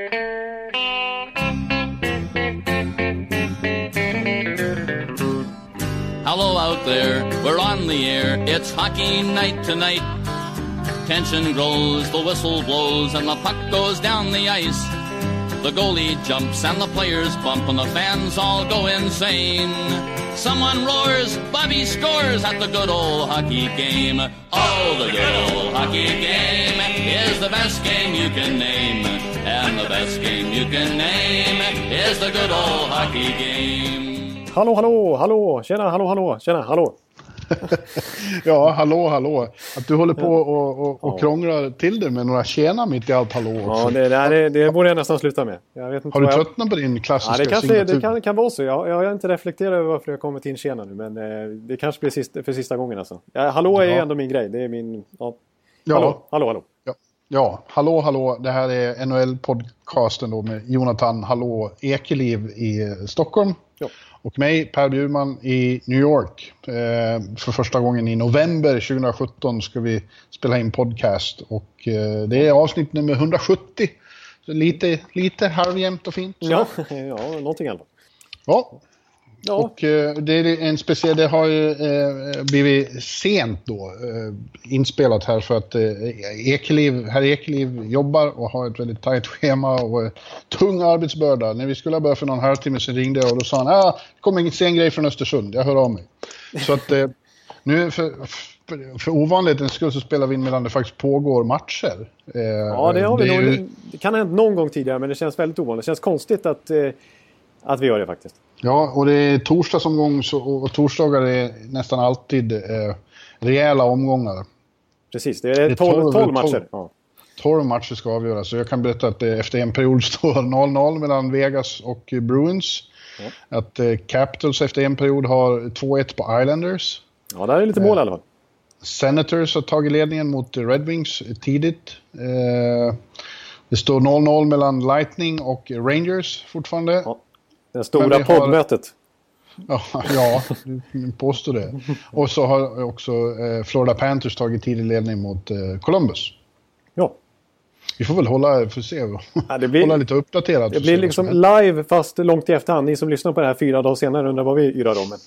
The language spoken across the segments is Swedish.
Hello out there, we're on the air. It's hockey night tonight. Tension grows, the whistle blows, and the puck goes down the ice. The goalie jumps and the players bump and the fans all go insane. Someone roars, Bobby scores at the good old hockey game. Oh, the good old hockey game is the best game you can name. And the best game you can name is the good old hockey game. Hallå, hallå, hallå, tjena, hallå, hallå, tjena, hallå. Ja, hallå, hallå. Att du håller på och, och, och krånglar till det med några tjena mitt i allt hallå också. Ja, det, det, här är, det borde jag nästan sluta med. Har du jag... tröttnat på din klassiska Ja, det kanske signatur? det kan, kan vara så. Jag, jag har inte reflekterat över varför jag kommit in tjena nu. Men eh, det kanske blir sista, för sista gången alltså. Ja, hallå är Ja. ändå min grej. Det är min... Ja. Ja. Hallå, hallå, hallå. Ja. ja, hallå, hallå. Det här är NHL-podcasten då med Jonathan Hallå Ekeliv i Stockholm. Ja. Och mig, Per Bjurman, i New York. Eh, för första gången i november 2017 ska vi spela in podcast. Och eh, det är avsnitt nummer 170. Så lite, lite halvjämnt och fint. så. Ja, ja, någonting fall. ja. Ja, Och eh, det är en speciell, det har ju eh, blivit sent då eh, inspelat här för att Ekeliv, herr Ekeliv jobbar och har ett väldigt tajt schema och tung arbetsbörda. När vi skulle ha börjat för någon halvtimme så ringde jag och då sa han ah, det kommer en sen grej från Östersund, jag hör av mig. Så att nu för, för, ovanlighetens skull så spelar vi in medan det faktiskt pågår matcher. Ja det har vi är nog. ju- Det kan ha hänt någon gång tidigare men det känns väldigt ovanligt. Det känns konstigt att, att vi gör det faktiskt. Ja, och det är torsdagsomgång så, och torsdagar är nästan alltid eh, rejäla omgångar. Precis, det är Det är 12, 12 tolv- matcher. tolv. Ja. 12 matcher ska avgöras. Så jag kan berätta att det efter en period står 0-0 mellan Vegas och eh, Bruins. Att eh, Capitals efter en period har 2-1 på Islanders. ja, där är lite mål i alla fall. Senators har tagit ledningen mot eh, Red Wings eh, tidigt. Eh, det står 0-0 mellan Lightning och Rangers fortfarande. Ja. Det stora poddmötet. Ja, ja du påstår det. Och så har också eh, Florida Panthers tagit tidig ledning mot eh, Columbus. Ja. Vi får väl hålla, får se, Ja, det blir- hålla lite uppdaterat. Det blir liksom live fast långt i efterhand. Ni som lyssnar på det här fyra dagar senare undrar vad vi yrar om.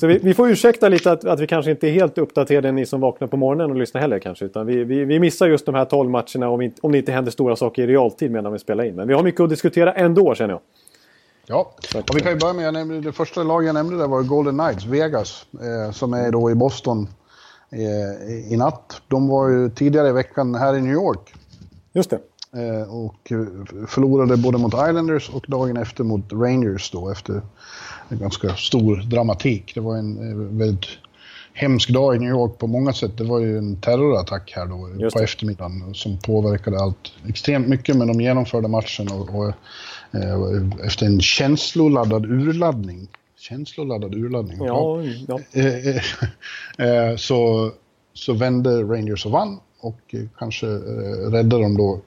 Så vi, vi får ursäkta lite att, att vi kanske inte är helt uppdaterade ni som vaknar på morgonen och lyssnar heller kanske. Utan vi, vi, vi missar just de här 12 matcherna om, inte- om det inte händer stora saker i realtid medan vi spelar in. Men vi har mycket att diskutera ändå känner jag. Ja, och vi kan ju börja med, jag nämnde, det första lag jag nämnde där var Golden Knights, Vegas, eh, som är då i Boston eh, i- natt. De var ju tidigare i veckan här i New York Just det. eh, och eh, förlorade både mot Islanders och dagen efter mot Rangers då efter en ganska stor dramatik. Det var en eh, väldigt hemsk dag i New York på många sätt. Det var ju en terrorattack här då Just på det. eftermiddagen som påverkade allt extremt mycket men de genomförde matchen och, och efter en känsloladdad urladdning. Känsloladdad urladdning? Ja, ja. Eh, eh, eh, så, så vände Rangers och vann och eh, kanske eh, räddade de då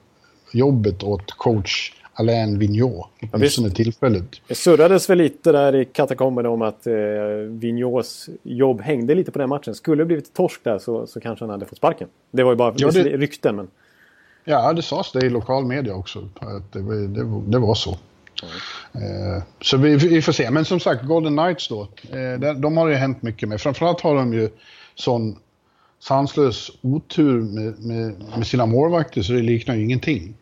jobbet åt coach Alain Vigneault, åtminstone tillfälligt. Det surrades väl lite där i katakomberna om att eh, Vigneaus jobb hängde lite på den matchen. Skulle det blivit torsk där så, så kanske han hade fått sparken. Det var ju bara Ja, det- rykten. Men... Ja, det sades det i lokal media också, att det, var- det, det var så. Eh, så vi, vi får se. Men som sagt, Golden Knights då, eh, de, har ju hänt mycket med. Framförallt har de ju sån sanslös otur med, med, med sina målvakter så det liknar ju ingenting.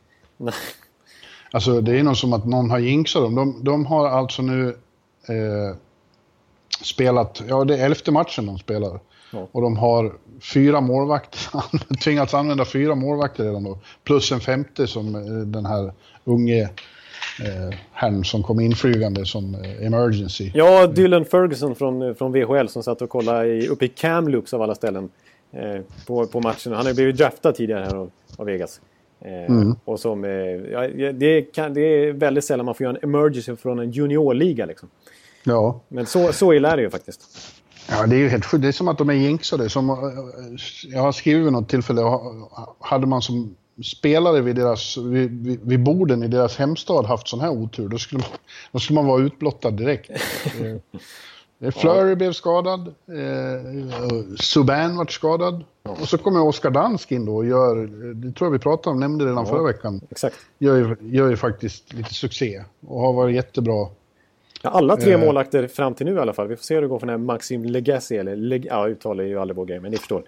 Alltså det är nog som att någon har jinxat dem. De, de har alltså nu eh, spelat, ja det är elfte matchen de spelar. Ja. Och de har fyra målvakter, tvingats använda fyra målvakter redan då. Plus en femte som eh, den här unge eh, herrn som kom inflygande som eh, emergency. Ja, Dylan Ferguson från, från VHL som satt och kollade i, uppe i Kamloops av alla ställen eh, på, på matchen. Han har ju blivit draftad tidigare här av, av Vegas. Eh, Och som, eh, ja, det, kan, det är väldigt sällan man får göra en emergency från en juniorliga. Liksom. Ja. Men så, så illa är det ju faktiskt. Ja, det är ju helt sjukt. Det är som att de är jinxade. Som, eh, jag har skrivit vid något tillfälle, ha- hade man som spelare vid, deras, vid, vid, borden i deras hemstad haft sån här otur, då skulle man, då skulle man vara utblottad direkt. Eh, Flurry ja. blev skadad. Eh, Subban vart skadad. Och så kommer Oskar Dansk in då och gör, det tror jag vi pratade om, nämnde redan ja, förra veckan. Exakt. Gör ju, gör ju faktiskt lite succé och har varit jättebra. Ja, alla tre eh. målakter fram till nu i alla fall. Vi får se hur det går för den här Maxim Legacy, eller Leg ja, uttalar ju aldrig vår grej, men ni förstår.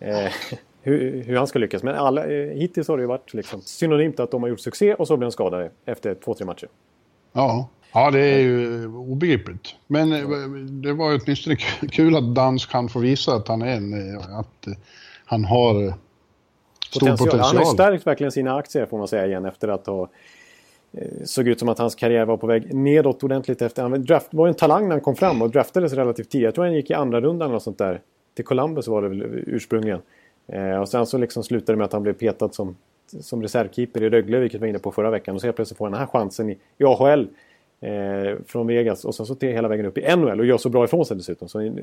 Eh, hur, hur, han ska lyckas. Men alla, eh, hittills har det ju varit liksom synonymt att de har gjort succé och så blir de skadade efter två, tre matcher. Ja, Ja, det är ju obegripligt. Men eh, det var ju åtminstone kul att Dansk kan få visa att han är en, eh, att eh, han har stor potential. potential. Han har stärkt verkligen sina aktier får man säga igen efter att ha Eh, såg ut som att hans karriär var på väg nedåt ordentligt efter. Han draft, var en talang när han kom fram och draftades relativt tidigt. Jag tror han gick i andra rundan eller sånt där. Till Columbus var det väl ursprungligen. Eh, och sen så liksom slutade det med att han blev petad som, som reservkeeper i Rögle, vilket vi var inne på förra veckan. Och så helt plötsligt får han den här chansen i, i AHL eh, från Vegas och sen så hela vägen upp i NHL och gör så bra ifrån sig dessutom. Så en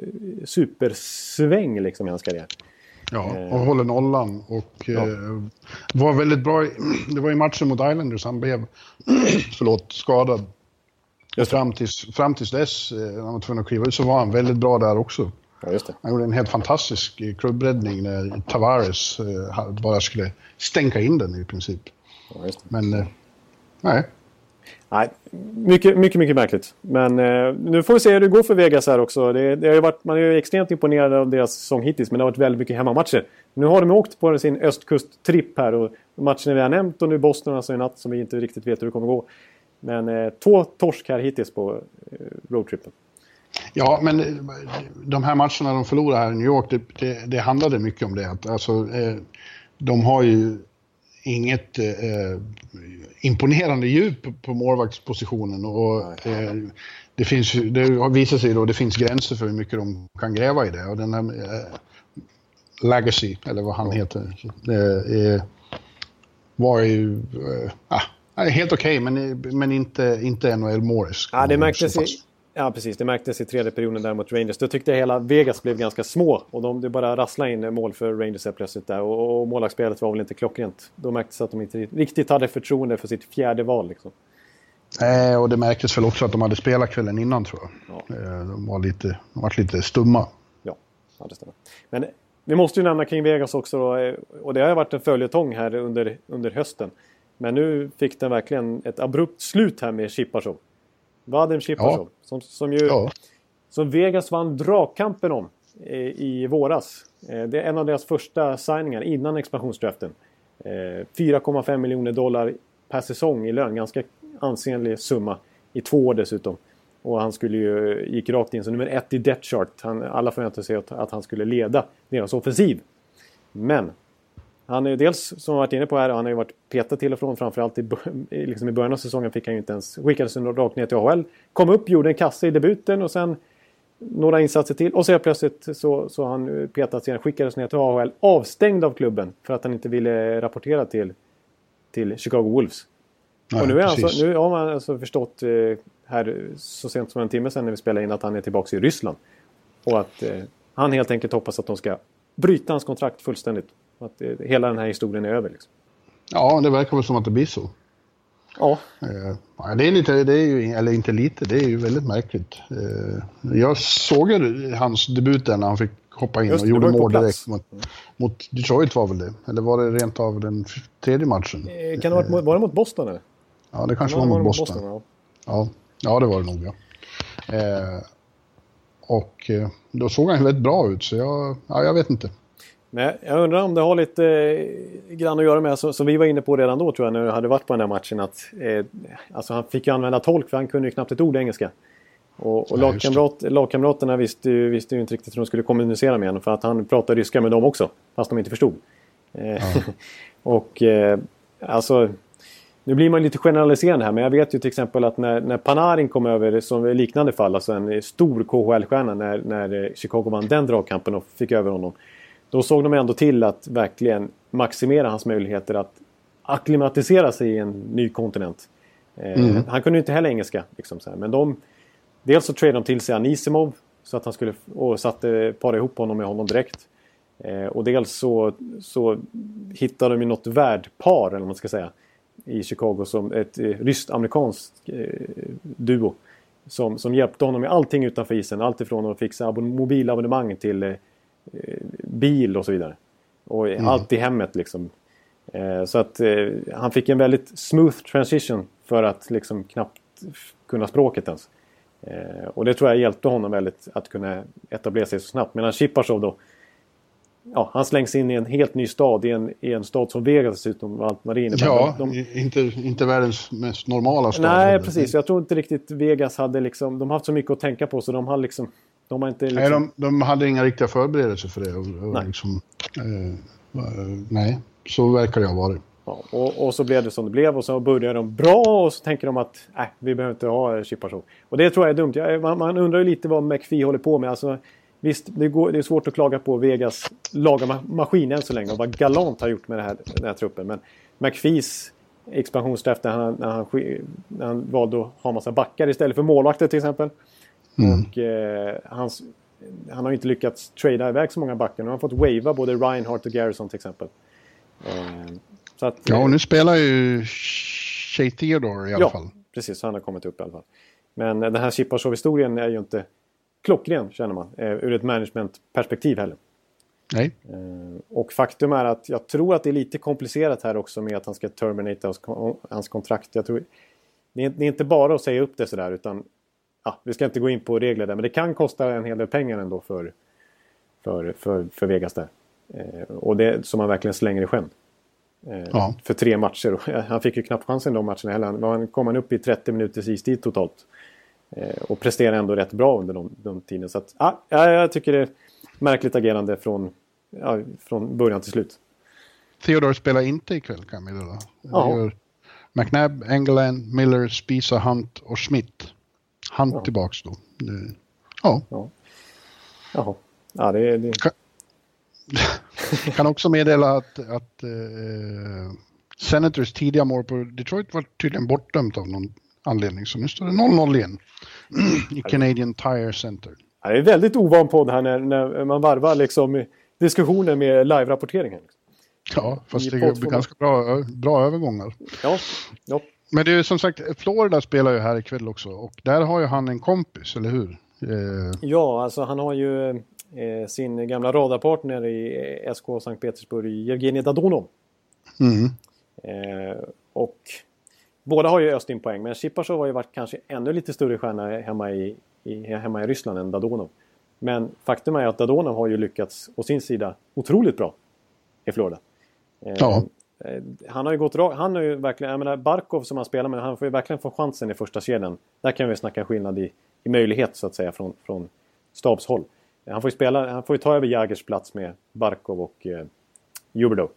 supersväng liksom i hans karriär. Ja, och eh. håller nollan och ja. eh, var väldigt bra. Det var i matchen mot Islanders han blev förlåt, skadad. Fram tills, fram tills dess, eh, när han var tvungen att kliva ut, så var han väldigt bra där också. Ja. Han gjorde en helt fantastisk klubbräddning när Tavares eh, bara skulle stänka in den i princip. Ja, Men, eh, nej. Nej, mycket, mycket, mycket märkligt. Men eh, nu får vi se hur det går för Vegas här också. Det, det har ju varit, man är ju extremt imponerad av deras säsong hittills, men det har varit väldigt mycket hemmamatcher. Nu har de åkt på sin östkusttripp här och matcherna vi har nämnt och nu Boston alltså i natt som vi inte riktigt vet hur det kommer gå. Men eh, två torsk här hittills på eh, roadtrippen. Ja, men eh, de här matcherna de förlorade här i New York, det, det, det handlade mycket om det. Alltså, eh, de har ju inget eh, imponerande djup på målvaktspositionen. Och, eh, det, finns, det visar sig då det finns gränser för hur mycket de kan gräva i det. Och den här eh, Legacy, eller vad han heter, eh, var ju ah, helt okej, okay, men, men inte, inte NHL Morris. Ja, det märktes, i, Ja, precis. Det märktes i tredje perioden där mot Rangers. Då tyckte jag hela Vegas blev ganska små. Och de, det bara rasslade in mål för Rangers helt plötsligt där. Och, och målvaktsspelet var väl inte klockrent. Då märktes att de inte riktigt hade förtroende för sitt fjärde val. Liksom. Nej, och det märktes väl också att de hade spelat kvällen innan tror jag. Ja. Eh, de var lite, de var lite stumma. Ja, ja det stämmer. Men vi måste ju nämna kring Vegas också. Då, eh, och det har varit en följetong här under, under hösten. Men nu fick den verkligen ett abrupt slut här med Chippasov. Vadim Shipasov. Ja. Som, som, ju, ja. som Vegas vann dragkampen om eh, i våras. Eh, det är en av deras första signingar innan expansionsdraften. Eh, 4,5 miljoner dollar per säsong i lön. Ganska ansenlig summa. I två år dessutom. Och han skulle ju, gick rakt in som nummer ett i Chart. Han, alla förväntade sig att, att han skulle leda deras offensiv. Men han är dels, som vi varit inne på här, han har ju varit petad till och från. Framförallt i, liksom i början av säsongen fick han ju inte ens... Skickades rakt ner till AHL. Kom upp, gjorde en kasse i debuten och sen några insatser till. Och så plötsligt så, så han petats igen, skickades ner till AHL. Avstängd av klubben för att han inte ville rapportera till, till Chicago Wolves. Nej, och nu, är alltså, nu har man alltså förstått eh, här så sent som en timme sedan när vi spelade in att han är tillbaka i Ryssland. Och att eh, han helt enkelt hoppas att de ska bryta hans kontrakt fullständigt att det, hela den här historien är över. Liksom. Ja, det verkar väl som att det blir så. Ja. Eh, det är lite, det är ju, eller inte lite, det är ju väldigt märkligt. Eh, jag såg ju hans debut där när han fick hoppa in Just, och gjorde mål direkt mot, mot, Detroit var väl det? Eller var det rent av den tredje matchen? Eh, kan det ha varit, var det mot Boston eller? Ja, det kanske var, var mot Boston. Boston ja. ja. Ja, det var det nog ja. Eh, och då såg han väldigt bra ut så jag, ja, jag vet inte. Men jag undrar om det har lite eh, grann att göra med, som, som vi var inne på redan då tror jag, när du hade varit på den här matchen. Att, eh, alltså han fick ju använda tolk för han kunde ju knappt ett ord engelska. Och, och ja, lagkamrat, lagkamraterna visste ju, visste ju inte riktigt hur de skulle kommunicera med honom för att han pratade ryska med dem också. Fast de inte förstod. Eh, ja. och eh, alltså... Nu blir man lite generaliserande här men jag vet ju till exempel att när, när Panarin kom över som liknande fall, alltså en stor KHL-stjärna när, när Chicago vann den dragkampen och fick över honom. Då såg de ändå till att verkligen maximera hans möjligheter att akklimatisera sig i en ny kontinent. Eh, mm. Han kunde ju inte heller engelska. Liksom så här. Men de, dels så tradade de till sig Anisimov så att han skulle, och satte para ihop honom med honom direkt. Eh, och dels så, så hittade de ju något värdpar, eller vad man ska säga, i Chicago som ett eh, ryskt-amerikanskt eh, duo. som, som hjälpte honom med allting utanför isen. Allt ifrån att fixa abon mobilabonnemang till eh, bil och så vidare. Och mm. allt i hemmet liksom. Eh, så att eh, han fick en väldigt smooth transition för att liksom knappt kunna språket ens. Eh, och det tror jag hjälpte honom väldigt att kunna etablera sig så snabbt. Medan Chipachov då ja, han slängs in i en helt ny stad, i en, i en stad som Vegas dessutom, allt innebär. Ja, de, de... Inte, inte världens mest normala stad. Nej, precis. Jag tror inte riktigt Vegas hade liksom, de har haft så mycket att tänka på så de har liksom, de har inte liksom... Nej, de, de hade inga riktiga förberedelser för det. Och, och nej. Liksom, eh, nej, så verkar det ha varit. Ja, och, och, så blev det som det blev och så började de bra och så tänker de att nej, vi behöver inte ha Chipachov. Och det tror jag är dumt. Jag, man, man, undrar ju lite vad McPhee håller på med. Alltså, Visst, det, går, det, är svårt att klaga på Vegas lagarmaskin än så länge och vad Galant har gjort med här, den här truppen. Men McPhees expansionsträff när han, när, han, när han valde att ha massa backar istället för målvakter till exempel. Mm. Och eh, hans, han har inte lyckats trada iväg så många backar. Nu har han fått wava både Reinhardt och Garrison till exempel. Eh, så att, ja, och nu spelar ju Shea Theodore i alla ja, fall. precis. Han har kommit upp i alla fall. Men den här Chipachov-historien är ju inte klockren känner man eh, ur ett managementperspektiv heller. Nej. Eh, och faktum är att jag tror att det är lite komplicerat här också med att han ska terminata hans, kontrakt. Jag tror, det, är, det är inte bara att säga upp det sådär utan ja, vi ska inte gå in på regler där men det kan kosta en hel del pengar ändå för, för, för, för Vegas där. Eh, och det som man verkligen slänger i sjön. Eh, ja. För tre matcher. Han fick ju knappt chansen de matcherna heller. Han kom han upp i 30 minuters istid totalt. Eh, och presterar ändå rätt bra under de, de tiden. Så att, ja, jag tycker det är märkligt agerande från, ja, från början till slut. Theodore spelar inte ikväll kan vi då. Ja. McNabb, Engeland, Miller, Spisa, Hunt och Schmidt. Hunt ja. tillbaks då. Ja. ja. Jaha. Ja, det, det... Kan, kan också meddela att, att uh, Senators tidiga mål på Detroit var tydligen bortdömt av någon anledning. Så nu står det 0-0 igen i Canadian Tire Center. Det är väldigt ovan podd här när, när man varvar liksom diskussioner med live-rapporteringen. Ja, fast det blir ganska bra, bra övergångar. Ja, ja. Men det är som sagt, Florida spelar ju här ikväll också och där har ju han en kompis, eller hur? Eh... Ja, alltså han har ju eh, sin gamla radarpartner i SK Sankt Petersburg, Evgenij Dadonov. Mm. Eh, och Båda har ju öst in poäng, men Chipachov har ju varit kanske ännu lite större stjärna hemma i, i, hemma i Ryssland än Dadonov. Men faktum är att Dadonov har ju lyckats, å sin sida, otroligt bra i Florida. Eh, ja. Eh, han har ju gått rakt, han har ju verkligen, jag menar Barkov som han spelar med, han får ju verkligen få chansen i första kedjan. Där kan vi snacka skillnad i, i möjlighet så att säga från, från stabshåll. Han får ju spela, han får ju ta över Jagers plats med Barkov och eh, Juberdo.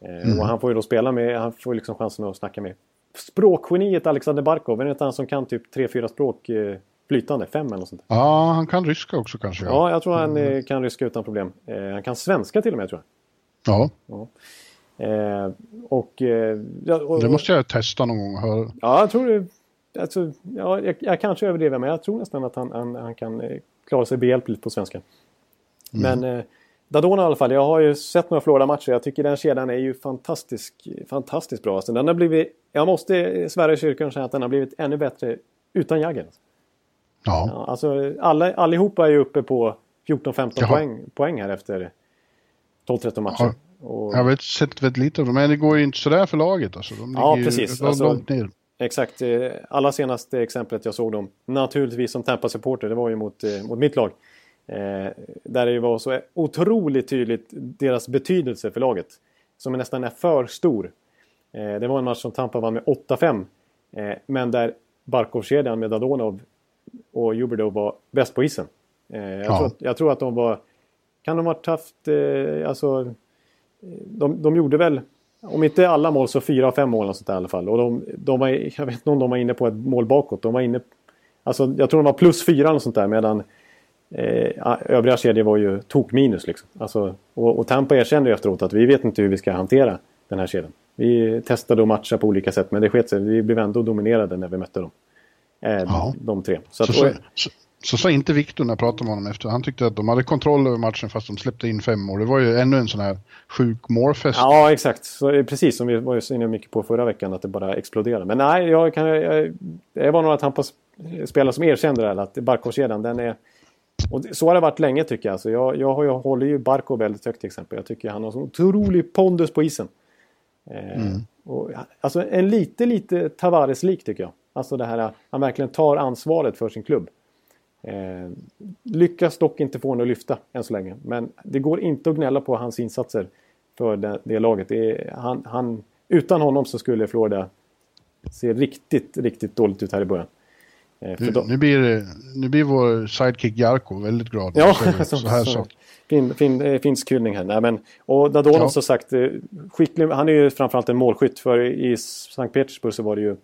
Eh, mm. Och han får ju då spela med, han får ju liksom chansen att snacka med språkgeniet Alexander Barkov, är det inte han som kan typ tre fyra språk eh, flytande? Fem eller något sånt där. Ja, han kan ryska också kanske. Ja, ja jag tror han mm. kan ryska utan problem. Eh, han kan svenska till och med tror jag. Ja. ja. Eh, och, eh, och, det måste jag testa någon gång. Hör. Ja, jag tror det. Alltså, ja, jag, jag kanske överdriver, men jag tror nästan att han, han, han kan eh, klara sig behjälpligt på svenska. Mm. Men eh, Dadona i alla fall, jag har ju sett några Florida-matcher. Jag tycker den kedjan är ju fantastisk, fantastiskt bra. Alltså, den har blivit, jag måste svära i kyrkan och säga att den har blivit ännu bättre utan Jagger. Ja. ja. alltså, alla, allihopa är ju uppe på 14-15 poäng, poäng här efter 12-13 matcher. Ja. Och... Jag har sett väldigt lite av dem, men det går ju inte sådär för laget. Alltså. De ja, precis. Alltså, långt ner. Exakt. Eh, allra senaste exemplet jag såg dem, naturligtvis som Tampa-supporter, det var ju mot, eh, mot mitt lag. Eh, där det var så otroligt tydligt deras betydelse för laget. Som nästan är för stor. Eh, det var en match som Tampa vann med 8-5. Eh, men där Barkov-kedjan med Dadonov och Juberdo var bäst på isen. Eh, jag, ja. tror, jag, tror, att de var... Kan de ha haft... Alltså, de, de gjorde väl... Om inte alla mål så fyra av fem mål sånt där, i alla fall. Och de, de var, jag vet inte om de var inne på ett mål bakåt. De var inne... Alltså, jag tror de var plus fyra och sånt där medan Eh, övriga kedjor var ju tok minus liksom. Alltså, och, och Tampa erkände ju efteråt att vi vet inte hur vi ska hantera den här kedjan. Vi testade att matcha på olika sätt men det sket sig. Vi blev ändå dominerade när vi mötte dem. Eh. De tre. Så, att, så, så, så sa inte Viktor när jag pratade med honom efter. Han tyckte att de hade kontroll över matchen fast de släppte in fem mål. Det var ju ännu en sån här sjuk målfest. Ja, exakt. Så, precis som vi var inne mycket på förra veckan, att det bara exploderade. Men nej, jag, kan, jag, det var några Tampas spelare som erkände det här, att Barkov-kedjan den är... Och så har det varit länge tycker jag. Så jag, jag, jag håller ju Barkov väldigt högt till exempel. Jag tycker han har så otrolig pondus på isen. Eh, mm. och, alltså en lite, lite Tavares-lik tycker jag. Alltså det här att han verkligen tar ansvaret för sin klubb. Eh, lyckas dock inte få honom att lyfta än så länge. Men det går inte att gnälla på hans insatser för det, det laget. Det är, han, han, utan honom så skulle Florida se riktigt, riktigt dåligt ut här i början. Eh, nu, nu, blir, nu blir vår sidekick Jarko väldigt glad. Ja, så, så här så. Fin, fin, eh, finsk hyllning här. Nej, men, och Dadonov ja. som sagt, eh, skicklig, han är ju framförallt en målskytt. För i Sankt Petersburg så var det ju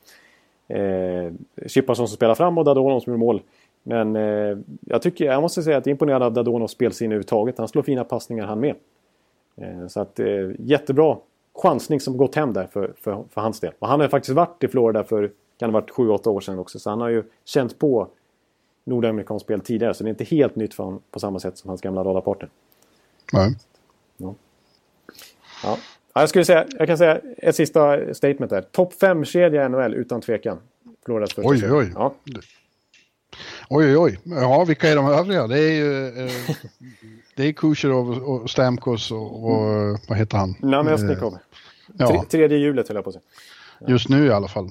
eh, Chipparsson som spelade fram och Dadonov som gjorde mål. Men eh, jag, tycker, jag måste säga att jag är imponerad av Dadonovs spelsinne överhuvudtaget. Han slår fina passningar han med. Eh, så att eh, jättebra chansning som gått hem där för, för, för, hans del. Och han har faktiskt varit i Florida för kan det varit 7-8 år sedan också. Så han har ju känt på nordamerikansk spel tidigare. Så det är inte helt nytt för honom på samma sätt som hans gamla radarpartner. Nej. Ja. ja. Jag skulle säga, jag kan säga ett sista statement där. Topp 5-kedja i NHL utan tvekan. Floridas första oj, oj. Ja. Oj, oj, oj. Ja, vilka är de övriga? Det är ju... Eh, det är Kucherov och Stamkos och, och mm. vad heter han? Namestnikov. Eh, ja. Tredje hjulet höll jag på att säga. Ja. Just nu i alla fall.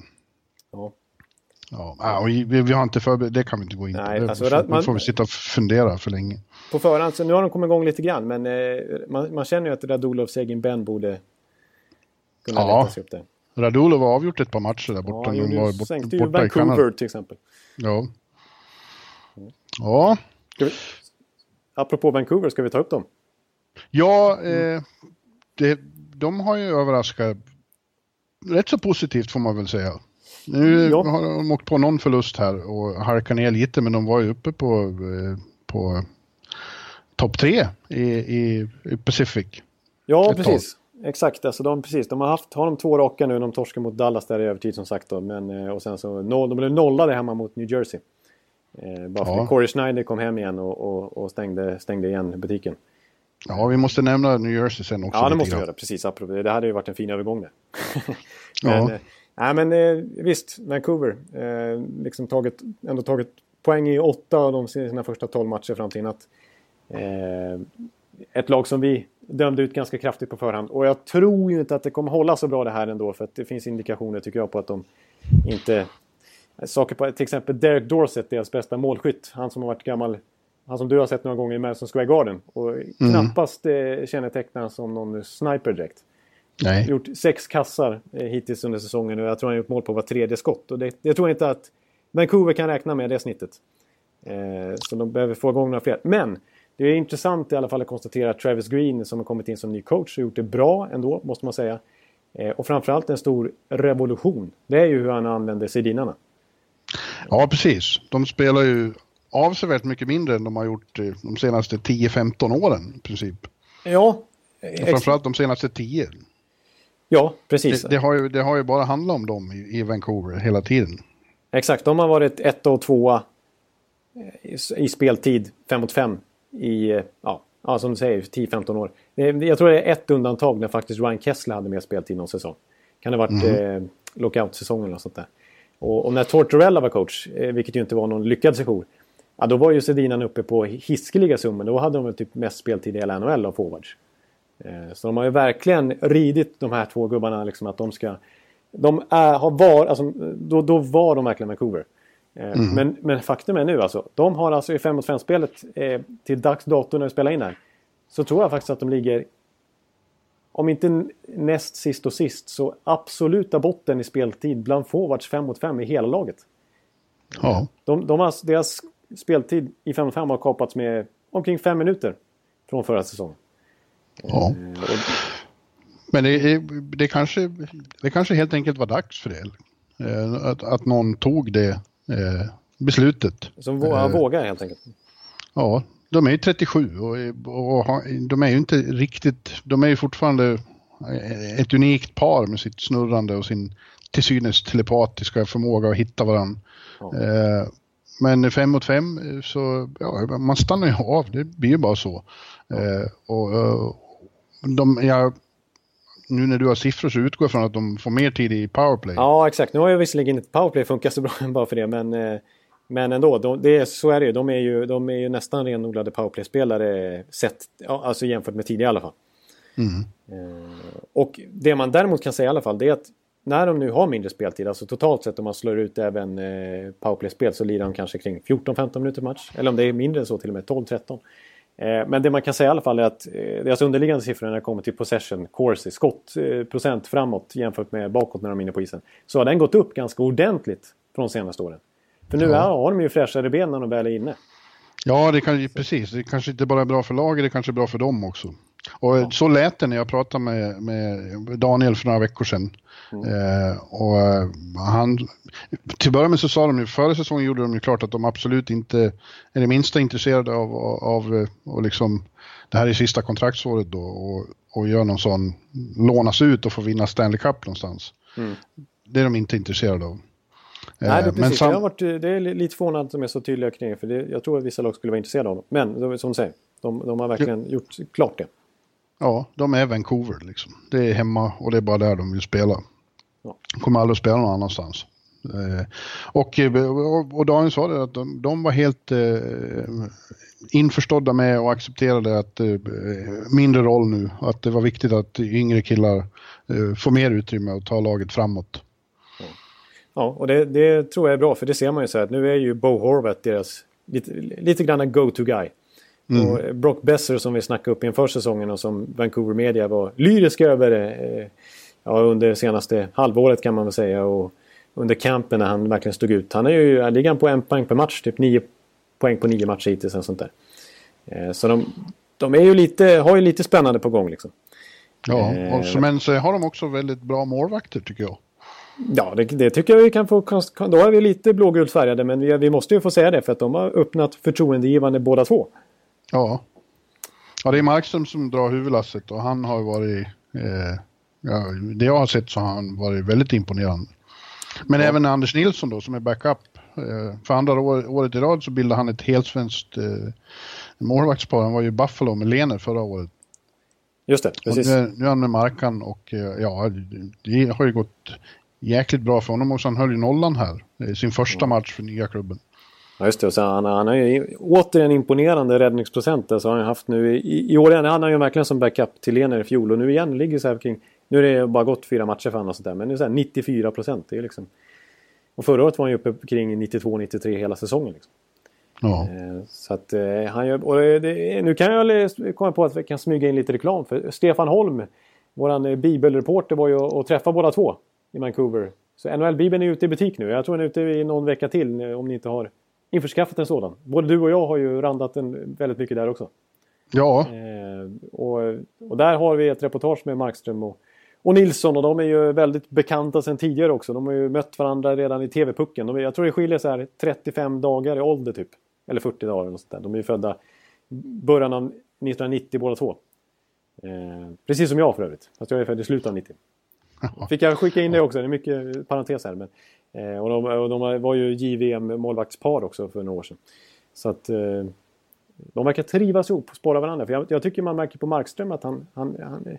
Ja. Ja, och vi, vi har inte förberett, det kan vi inte gå in på. Nej, det alltså, får, man, får vi sitta och fundera för länge. På förhand, så nu har de kommit igång lite grann, men eh, man, man, känner ju att Radulovs egen Ben borde kunna ja. sig upp där. Radulov har avgjort ett par matcher där borta. Ja, var bort, sänkte ju Vancouver till exempel. Ja. Ja. Ska vi, apropå Vancouver, ska vi ta upp dem? Ja, eh, det, de har ju överraskat rätt så positivt får man väl säga. Nu ja. har de åkt på någon förlust här och halkat ner lite men de var ju uppe på, eh, på topp tre i, i, i Pacific. Ja, precis. Tag. Exakt, alltså de, precis, de har haft har de två raka nu. De torskar mot Dallas där i övertid som sagt. Då, men, eh, och sen så noll, de blev nollade hemma mot New Jersey. Eh, bara för ja. Corey Schneider kom hem igen och, och, och, stängde, stängde igen butiken. Ja, vi måste nämna New Jersey sen också. Ja, det måste vi göra. Precis, apropå. det hade ju varit en fin övergång där. men, ja. eh, nej, men eh, visst, Vancouver. Eh, liksom tagit, ändå tagit poäng i åtta av de sina första tolv matcher fram till att eh, Ett lag som vi dömde ut ganska kraftigt på förhand. Och jag tror ju inte att det kommer hålla så bra det här ändå. För att det finns indikationer tycker jag på att de inte saker på till exempel Derek Dorsett, deras bästa målskytt. Han som har varit gammal, han som du har sett några gånger i Madison Square Garden. Och mm. knappast eh, kännetecknar som någon sniper direkt. Nej. Gjort sex kassar eh, hittills under säsongen och jag tror han har gjort mål på var tredje skott. Och det, jag tror inte att Vancouver kan räkna med det snittet. Eh, så de behöver få igång några fler. Men det är intressant i alla fall att konstatera att Travis Green som har kommit in som ny coach har gjort det bra ändå, måste man säga. Eh, och framförallt en stor revolution. Det är ju hur han använder sidinarna. Ja, precis. De spelar ju avsevärt mycket mindre än de har gjort eh, de senaste 10-15 åren i princip. Ja. Och framförallt de senaste 10. Ja, precis. Det, det, har ju, det har ju bara handlat om dem i, i Vancouver hela tiden. Exakt, de har varit ett och tvåa i, i speltid, fem mot fem i, eh, ja, ja som du säger, 10-15 år. Jag tror det är ett undantag när faktiskt Ryan Kessler hade mer speltid någon säsong. Kan det ha varit mm. eh, lockout-säsongen eller sånt där. Och, och när Tortorella var coach, eh, vilket ju inte var någon lyckad session, ja, då var ju Sedinan uppe på hiskeliga summor. Då hade de väl typ mest speltid i hela NHL av forwards. Eh, så de har ju verkligen ridit de här två gubbarna liksom att de ska... De är, har var, alltså, då, då var de verkligen Vancouver. Mm. Men, men faktum är nu alltså, de har alltså i 5 mot 5-spelet eh, till dags dato när vi spelar in här. Så tror jag faktiskt att de ligger om inte näst sist och sist så absoluta botten i speltid bland forwards 5 mot 5 i hela laget. Ja. De, de har, deras speltid i 5 mot 5 har kapats med omkring 5 minuter från förra säsongen. Ja. Eh, Men det, det, kanske, det kanske helt enkelt var dags för det. Eh, att, att någon tog det eh, beslutet. Som vågar helt enkelt. Ja, de är ju 37 och, och, och, de är ju inte riktigt, de är ju fortfarande ett unikt par med sitt snurrande och sin till synes telepatiska förmåga att hitta varandra. Ja. Eh, men fem mot fem så, ja, man stannar ju av, det blir ju bara så. Ja. Eh, och, eh, de, ja, nu när du har siffror så utgår jag från att de får mer tid i powerplay. Ja, exakt. Nu har jag visserligen inte powerplay funkar så bra bara för det, men eh, Men ändå, de, det är, så är det ju. De är ju, de är ju nästan renodlade powerplay-spelare sett, ja, alltså jämfört med tidigare i alla fall. Mm. Eh, och det man däremot kan säga i alla fall det är att när de nu har mindre speltid, alltså totalt sett om man slår ut även eh, powerplay-spel så lirar de kanske kring 14-15 minuter match. Eller om det är mindre än så till och med, 12-13. Eh, men det man kan säga i alla fall är att eh, deras underliggande siffror när det kommer till possession, course, skottprocent eh, framåt jämfört med bakåt när de är inne på isen. Så har den gått upp ganska ordentligt från de senaste åren. För nu ja. har de ju fräschare ben när de väl är inne. Ja, det kan, precis. Det kanske inte bara är bra för laget, det kanske är bra för dem också. Och ja. så lät det när jag pratade med, med Daniel för några veckor sedan. Mm. Eh, och eh, han, till att börja med så sa de ju, förra säsongen gjorde de ju klart att de absolut inte är det minsta intresserade av, av och liksom, det här är sista kontraktsåret då och, och gör någon sån, lånas ut och får vinna Stanley Cup någonstans. Mm. Det är de inte intresserade av. Nej, det, är eh, precis. Sam... varit, det är lite förvånande att de är så tydliga kring det. För det, jag tror att vissa lag skulle vara intresserade av dem. Men som du säger, de, de har verkligen ja. gjort klart det. Ja, de är Vancouver liksom. Det är hemma och det är bara där de vill spela. Ja. De kommer aldrig att spela någon annanstans. Eh, och, och Daniel sa det att de, de var helt eh, införstådda med och accepterade att eh, mindre roll nu. Att det var viktigt att yngre killar eh, får mer utrymme och ta laget framåt. Ja, och det, det, tror jag är bra för det ser man ju så här att nu är ju Bo Horvath deras lite, lite grann go-to-guy. Mm. Och Brock Besser som vi snackade upp inför säsongen och som Vancouver Media var lyriska över eh, ja, under senaste halvåret kan man väl säga. Och under campen när han verkligen stod ut. Han är ju, ligger han på en poäng per match, typ nio poäng på nio matcher hittills. Och sånt där. Eh, så de, de är ju lite, har ju lite spännande på gång liksom. Ja, eh, och så, men så har de också väldigt bra målvakter tycker jag. Ja, det, det, tycker jag vi kan få... Då är vi lite blågult färgade men vi, vi, måste ju få säga det för att de har öppnat förtroendegivande båda två. Ja. Ja, det är Markström som drar huvudlasset och han har varit... Eh, ja, det jag har sett så har han varit väldigt imponerande. Men ja. även Anders Nilsson då som är backup. Eh, för andra år, året i rad så bildade han ett helsvenskt eh, målvaktspar. Han var ju Buffalo med Lener förra året. Just det, precis. Nu, nu, är han med Markan och eh, ja, det har ju gått jäkligt bra för honom också. Han höll ju nollan här. Sin första match för nya klubben. Ja just det, och så han, han har ju återigen imponerande räddningsprocent. Alltså har han haft nu i, i år igen. Han har ju verkligen som backup till Lener i fjol och nu igen ligger så här kring... Nu är det bara gått fyra matcher för honom och sådär men nu är så 94 procent. Det är liksom... Och förra året var han ju uppe kring 92-93 hela säsongen. Liksom. Ja. Eh, så att eh, han gör... Och det, nu kan jag komma på att vi kan smyga in lite reklam för Stefan Holm, våran eh, bibelreporter var ju och träffa båda två i Vancouver. Så NHL-bibeln är ute i butik nu. Jag tror den är ute i någon vecka till om ni inte har införskaffat en sådan. Både du och jag har ju randat en väldigt mycket där också. Ja. Eh, och, och där har vi ett reportage med Markström och, och Nilsson och de är ju väldigt bekanta sedan tidigare också. De har ju mött varandra redan i TV-pucken. De, jag tror det skiljer så här 35 dagar i ålder typ. Eller 40 dagar eller sånt där. De är ju födda början av 1990 båda två. Eh, precis som jag för övrigt. Fast jag är född i slutet av 90. Fick jag skicka in det också, det är mycket parentes här. Men, eh, och, de, och de var ju JVM målvaktspar också för några år sedan. Så att eh, de verkar trivas ihop och spåra varandra. För jag, jag, tycker man märker på Markström att han, han, han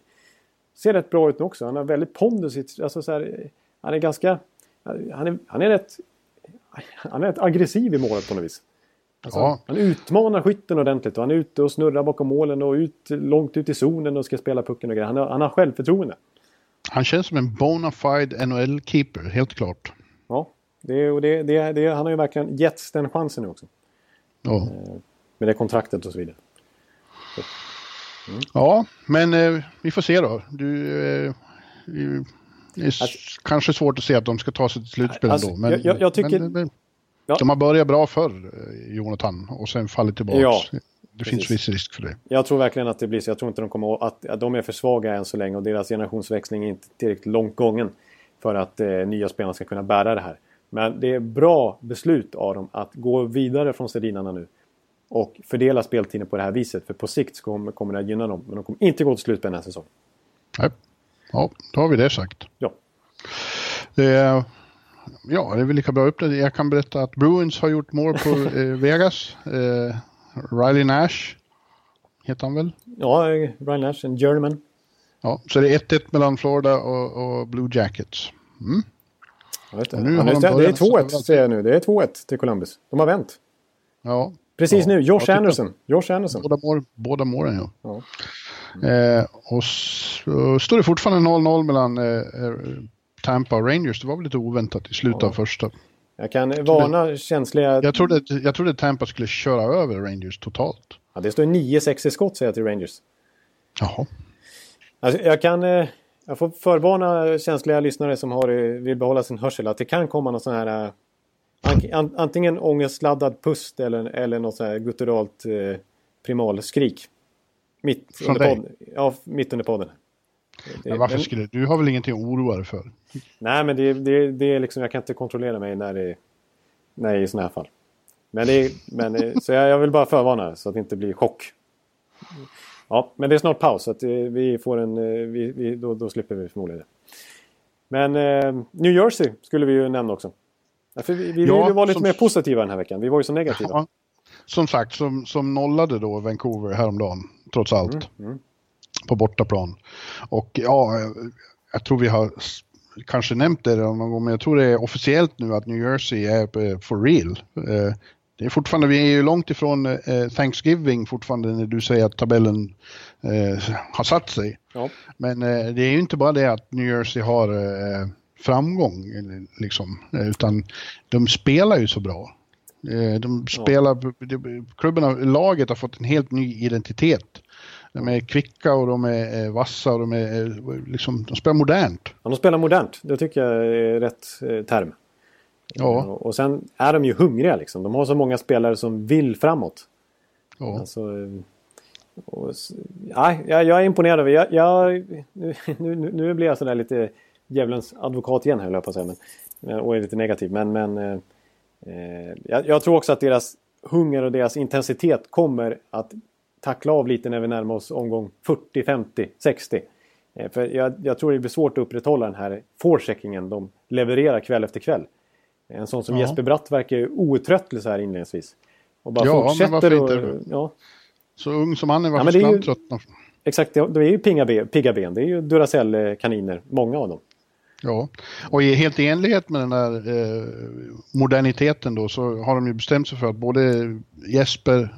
ser rätt bra ut nu också. Han har väldigt pondus. Alltså så här, han är ganska... Han är, han är rätt... Han är rätt aggressiv i målet på något vis. Alltså, ja. Han utmanar skytten ordentligt och han är ute och snurrar bakom målen och ut, långt ut i zonen och ska spela pucken och grejer. Han har, han har självförtroende. Han känns som en bona fide NHL-keeper, helt klart. Ja, det, och det, det, det, han har ju verkligen getts den chansen nu också. Ja. Eh, med det kontraktet och så vidare. Mm. Ja, men eh, vi får se då. Du, eh, det är alltså, kanske svårt att se att de ska ta sig till slutspel alltså, ändå. Men, jag, jag tycker... Men, men, ja. De har börjat bra förr, eh, Jonathan, och sen fallit tillbaka. Ja, det finns viss risk för det. Jag tror verkligen att det blir så. Jag tror inte de kommer att, att de är för svaga än så länge och deras generationsväxling är inte tillräckligt långt gången för att eh, nya spelare ska kunna bära det här. Men det är bra beslut av dem att gå vidare från Sedinarna nu och fördela speltiden på det här viset. För på sikt kommer, kommer det att gynna dem. Men de kommer inte gå till slut på den här säsongen. Nej. Ja, då har vi det sagt. Ja. Det ja, det är väl lika bra uppdatering. Jag kan berätta att Bruins har gjort mål på eh, Vegas. Eh, Riley Nash heter han väl? Ja, Riley Nash, en German. Ja, så det är 1-1 mellan Florida och, och Blue Jackets. Mm. Ja. Nu ja, det, det är 2-1 ser jag nu. Det är 2-1 till Columbus. De har vänt. Ja. Precis ja. nu. Josh ja, Anderson. Josh Anderson. Båda, mål, båda målen, ja. ja. Mm. Eh, och så står det fortfarande 0-0 mellan eh, eh, Tampa och Rangers. Det var väl lite oväntat i slutet av första. Jag kan varna jag känsliga... Jag trodde, jag trodde Tampa skulle köra över Rangers totalt. Ja, det står 9-6 i skott säger jag till Rangers. Jaha. Alltså, jag kan... Eh, jag får förvarna känsliga lyssnare som har, vill behålla sin hörsel att det kan komma någon sån här... Eh, antingen ångestladdad pust eller, eller något sånt här gutturalt eh, primalskrik. Mitt Från under, podden. Ja, mitt under podden. Men varför skulle du har väl ingenting att oroa dig för? Nej, men det, det, det är liksom, jag kan inte kontrollera mig när det, när i sådana här fall. Men, det, men eh, så jag, jag, vill bara förvarna så att det inte blir chock. Ja, men det är snart paus så att eh, vi får en, eh, vi, vi, då, då slipper vi förmodligen det. Men eh, New Jersey skulle vi ju nämna också. För vi, vi ja, vara lite som... mer positiva den här veckan. Vi var ju så negativa. Ja, som sagt, som, som nollade då Vancouver häromdagen, trots allt. Mm, mm. På bortaplan. Och ja, jag tror vi har kanske nämnt det någon gång, men jag tror det är officiellt nu att New Jersey är for real. Det är fortfarande, vi är ju långt ifrån eh, Thanksgiving fortfarande när du säger att tabellen eh, har satt sig. Ja. Men eh, det är ju inte bara det att New Jersey har eh, framgång, liksom, utan de spelar ju så bra. Eh, de spelar, ja. klubbarna, laget har fått en helt ny identitet. De är kvicka och de är vassa och de, är, liksom, de spelar modernt. Ja, de spelar modernt. Det tycker jag är rätt term. Ja. Och sen är de ju hungriga liksom. De har så många spelare som vill framåt. Ja. Alltså, och, ja, jag, jag är imponerad över... Jag, jag, nu, nu, nu blir jag sådär lite djävulens advokat igen höll jag på att säga. Men, och är lite negativ. Men, men eh, eh, jag, jag, tror också att deras hunger och deras intensitet kommer att tackla av lite när vi närmar oss omgång 40, 50, 60. Eh, för jag, jag, tror det blir svårt att upprätthålla den här forecheckingen de levererar kväll efter kväll. En sån som ja. Jesper Bratt verkar outtröttlig så här inledningsvis. Och bara ja, fortsätter men varför och, inte? Ja. Så ung som han är, varför ja, skulle han tröttna? Exakt, det är ju pigga ben, pigga ben. Det är ju Duracell-kaniner, många av dem. Ja, och i helt i enlighet med den där eh, moderniteten då så har de ju bestämt sig för att både Jesper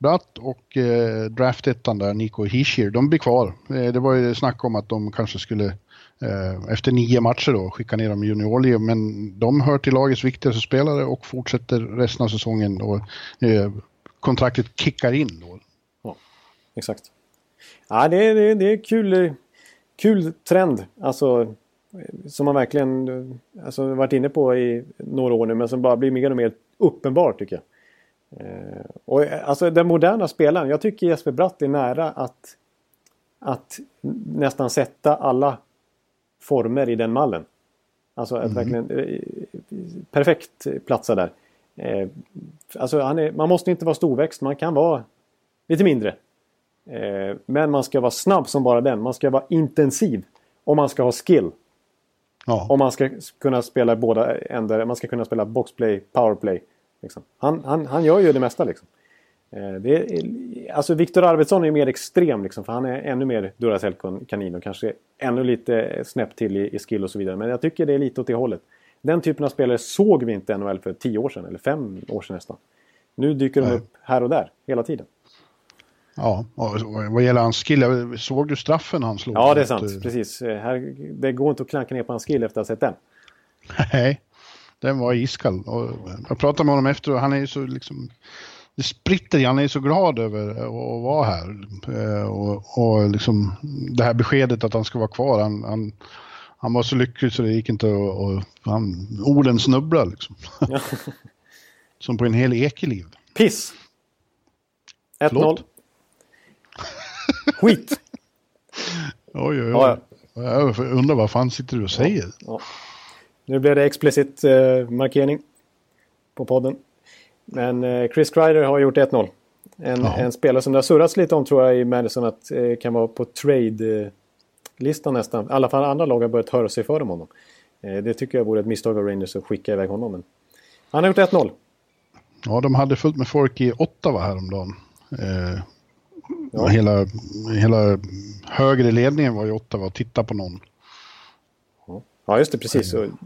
Bratt och eh, draftettan där, Nico Hischier, de blir kvar. Eh, det var ju snack om att de kanske skulle Eh, efter nio matcher då, skicka ner dem i juniorliga, men de hör till lagets viktigaste spelare och fortsätter resten av säsongen och eh, kontraktet kickar in då. Ja, exakt. Ja, det, är, det, det är kul, kul trend, alltså som man verkligen eh, alltså, varit inne på i några år nu, men som bara blir mer och mer uppenbar tycker jag. Eh, och, alltså den moderna spelaren, jag tycker Jesper Bratt är nära att, att nästan sätta alla former i den mallen. Alltså att mm. verkligen eh, perfekt platsa där. Eh, alltså är, man måste inte vara storväxt, man kan vara lite mindre. Eh, men man ska vara snabb som bara den. Man ska vara intensiv. Och man ska ha skill. Ja. Och man ska kunna spela båda ändar. Man ska kunna spela boxplay, powerplay. Liksom. Han, han, han gör ju det mesta liksom. Eh, det är, alltså Viktor Arvidsson är mer extrem liksom, för han är ännu mer Duracell-kanin och kanske ännu lite snäpp till i, i, skill och så vidare. Men jag tycker det är lite åt det hållet. Den typen av spelare såg vi inte i NHL för tio år sedan, eller fem år sedan nästan. Nu dyker de upp här och där, hela tiden. Ja, och vad gäller hans skill, såg du straffen han slog? Ja, det är sant. Att, Precis. Eh, här, det går inte att klanka ner på hans skill efter att ha sett den. Nej, den var iskall. Och jag pratade med honom efter och han är ju så liksom det spritter Han är så glad över att vara här. Eh, och, och liksom det här beskedet att han ska vara kvar. Han, han, han var så lycklig så det gick inte att... orden snubblade liksom. Ja. Som på en hel ekeliv. Piss! 1-0. Skit! oj, oj, oj. Ja, ja. Jag undrar vad fan sitter du och säger? Ja. Nu blev det explicit eh, markering på podden. Men eh, Chris Kreider har gjort 1-0. En, en, spelare som det har surrats lite om tror jag i Madison att eh, kan vara på trade-listan nästan. I alla fall andra lag har börjat höra sig för om honom. Eh, det tycker jag vore ett misstag av Rangers att skicka iväg honom. Men han har gjort 1-0. Ja, de hade fullt med folk i Ottawa häromdagen. Eh, ja. hela, hela högre ledningen var i Ottawa och tittade på någon. Ja, just det, precis. Mm.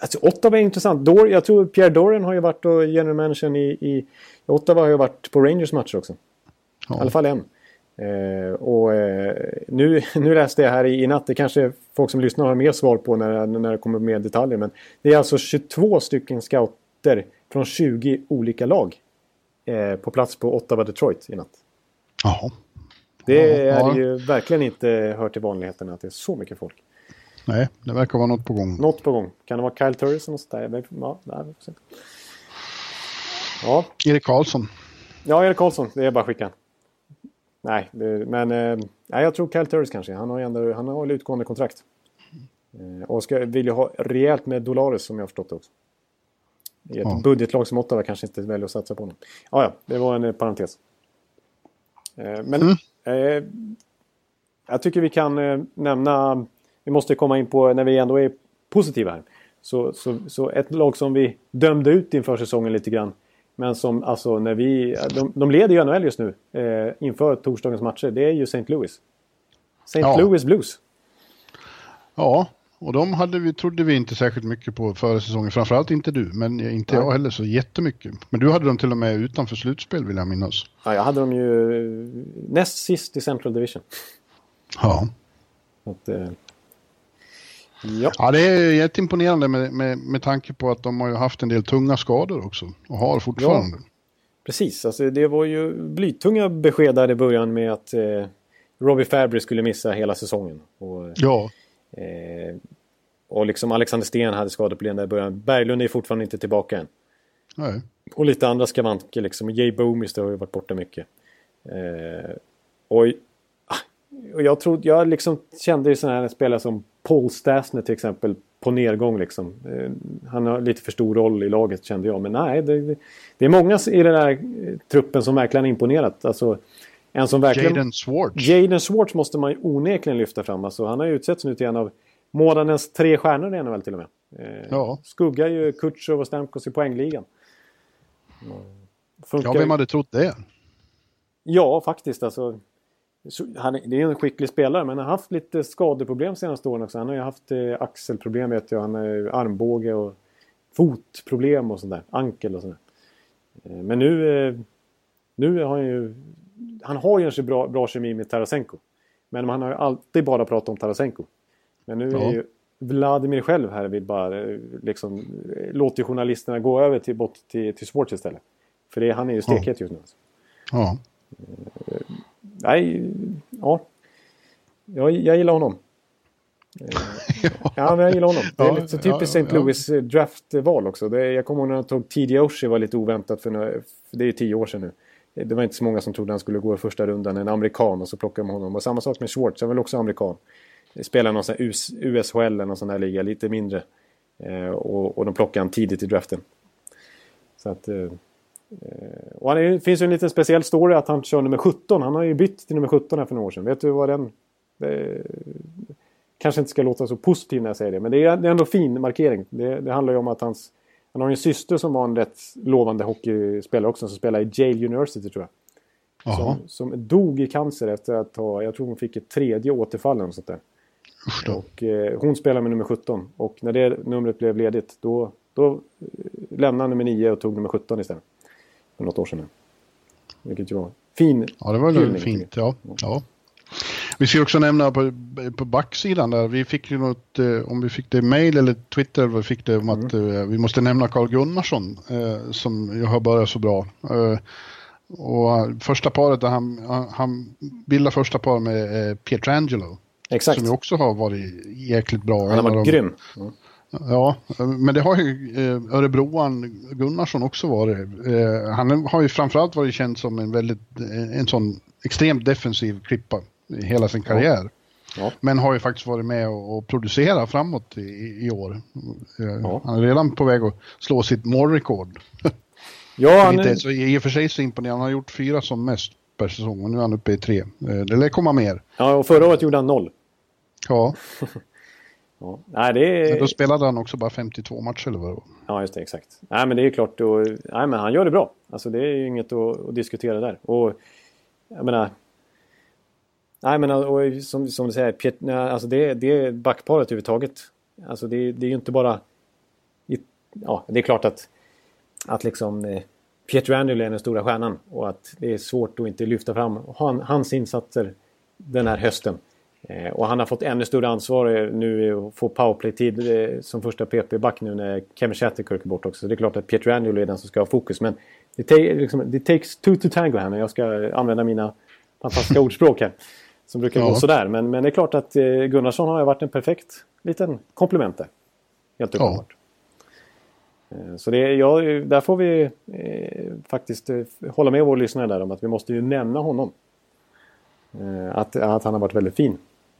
alltså, Ottawa är intressant. Dor, jag tror Pierre Dorian har ju varit och general managern i, i Ottawa har ju varit på Rangers matcher också. Ja. I alla fall en. Eh, och eh, nu, nu läste jag här i, i natt, det kanske folk som lyssnar har mer svar på när, när det kommer mer detaljer. Men det är alltså 22 stycken scouter från 20 olika lag eh, på plats på Ottawa Detroit i natt. Jaha. Det är ja. ju verkligen inte hört till vanligheterna att det är så mycket folk. Nej, det verkar vara något på gång. Något på gång. Kan det vara Kyle Turris och sådär? Ja, där, ja. Erik Karlsson. Ja, Erik Karlsson. Det är bara att skicka. Nej, det, men eh, nej, jag tror Kyle Turris kanske. Han har ju ändå, han har utgående kontrakt. Eh, och ska, vill ju ha rejält med Dolares som jag har förstått det också. I ett ja. budgetlag som Ottawa kanske inte väljer att satsa på honom. Ja, ja, det var en eh, parentes. Eh, men mm. jag tycker vi kan nämna, vi måste komma in på när vi ändå är positiva här. Så, så, så ett lag som vi dömde ut inför säsongen lite grann. Men som alltså när vi, de, de leder ju NHL just nu eh, inför torsdagens matcher. Det är ju St. Louis. St. Ja. Louis Blues. Ja, och de hade vi, trodde vi inte särskilt mycket på före säsongen. Framförallt inte du, men inte Nej. jag heller så jättemycket. Men du hade dem till och med utanför slutspel vill jag minnas. Ja, jag hade dem ju näst sist i Central Division. Ja. Att, eh, ja. ja, det är jätteimponerande med, med, med tanke på att de har ju haft en del tunga skador också. Och har fortfarande. Ja. Precis, alltså det var ju blytunga besked där i början med att eh, Robbie Fabry skulle missa hela säsongen. Och, ja. Eh, och liksom Alexander Sten hade skadeproblem där i början. Berglund är fortfarande inte tillbaka än. Nej. Och lite andra skavanker liksom. Jay Boomister har ju varit borta mycket. Eh, och, ah, och jag trodde, jag liksom kände ju sådana här spelare som Paul Stasner till exempel på nedgång liksom. Eh, han har lite för stor roll i laget kände jag. Men nej, det, det är många i den här eh, truppen som verkligen imponerat. Alltså, en som verkligen... Jaden Swartz. Jaden Swartz måste man ju onekligen lyfta fram. Alltså, han har ju utsetts nu till en av månadens tre stjärnor i NHL till och med. Eh, ja. Skuggar ju Kutjov och Stamkos i poängligan. Funkar... Ja, vem hade trott det? Ja, faktiskt. Alltså, han, det är en skicklig spelare, men han har haft lite skadeproblem senaste åren också. Han har ju haft eh, axelproblem, vet jag. Han har armbåge och fotproblem och sånt där. Ankel och sånt där. Eh, men nu, eh, nu har han ju han har ju en bra, bra kemi med Tarasenko. Men han har ju alltid bara pratat om Tarasenko. Men nu är ju Vladimir själv här vill bara eh, liksom eh, låter journalisterna gå över till, bort till, till Sports istället. För det, han är ju stekhet just nu. Alltså. Ja. Nej, ja. Jag, jag gillar honom. Ja, men jag gillar honom. Det är lite så typiskt St. Louis draftval också. Det, jag kommer ihåg när de tog TD Oshie var lite oväntat för, för det är tio år sedan nu det var inte så många som trodde han skulle gå i första rundan. En amerikan och så plockade man honom. Och samma sak med Schwartz, han var väl också amerikan. Spelar någon sån här US, USHL eller någon sån där liga, lite mindre. Eh, och, och de plockade han tidigt i draften. Så att... Eh, eh och det finns ju en liten speciell story att han kör nummer 17. Han har ju bytt till nummer 17 här för några år sedan. Vet du vad den... Det, kanske inte ska låta så positiv när jag säger det, men det är, det är ändå fin markering. Det, det handlar ju om att hans han har en syster som var en rätt lovande hockeyspelare också som spelade i Yale University tror jag. Som, som, dog i cancer efter att ha, jag tror hon fick ett tredje återfall eller sånt där. Och eh, hon spelade med nummer 17 och när det numret blev ledigt då, då eh, lämnade han nummer 9 och tog nummer 17 istället. För något år sedan. Vilket ju var fin. Ja, det var fint. Ja. ja. Vi ska också nämna på, på backsidan där, vi fick ju något, eh, om vi fick det mail eller Twitter, vi fick det om mm. att eh, vi måste nämna Carl Gunnarsson eh, som har börjat så bra. Och första paret, där han, han bildade första par med Pietrangelo. Exakt. Som ju också har varit jäkligt bra. Han har varit grym. Mm. Ja, men det har ju eh, Örebroan Gunnarsson också varit. Eh, han har ju framförallt varit känd som en väldigt, en sån extremt defensiv klippa i hela sin karriär. Ja. Men har ju faktiskt varit med och, producerat framåt i, i år. Eh, ja. Han är redan på väg att slå sitt målrekord. Ja, han är... så I och för sig så imponerande. Han har gjort fyra som mest per säsong och nu är han uppe i tre. Eh, det lär komma mer. Ja, och förra året gjorde han noll. Ja. ja. Nej, det är... Men då spelade han också bara 52 matcher eller vad det var. Ja, just det. Exakt. Nej, men det är klart. Och, nej, men han gör det bra. Alltså det är ju inget att, att diskutera där. Och jag menar, Nej men och, som, som du säger, Piet, alltså det, det är backparet överhuvudtaget. Alltså det, det är ju inte bara ja, det är klart att, att liksom, eh, Pietro Angelo är den stora stjärnan och att det är svårt att inte lyfta fram han, hans insatser den här hösten. Eh, och han har fått ännu större ansvar nu att få powerplay-tid eh, som första PP-back nu när Kevin Shatterkirk är bort också. Så det är klart att Pietro Angelo är den som ska ha fokus. Men det, ta liksom, takes two to tango här när jag ska använda mina fantastiska ordspråk här. Som brukar ja. gå sådär. Men, men det är klart att eh, Gunnarsson har varit en perfekt liten komplement där. Helt uppenbart. Ja. Eh, så det, ja, där får vi eh, faktiskt eh, hålla med vår lyssnare där om att vi måste ju nämna honom. Eh, att, att han har varit väldigt fin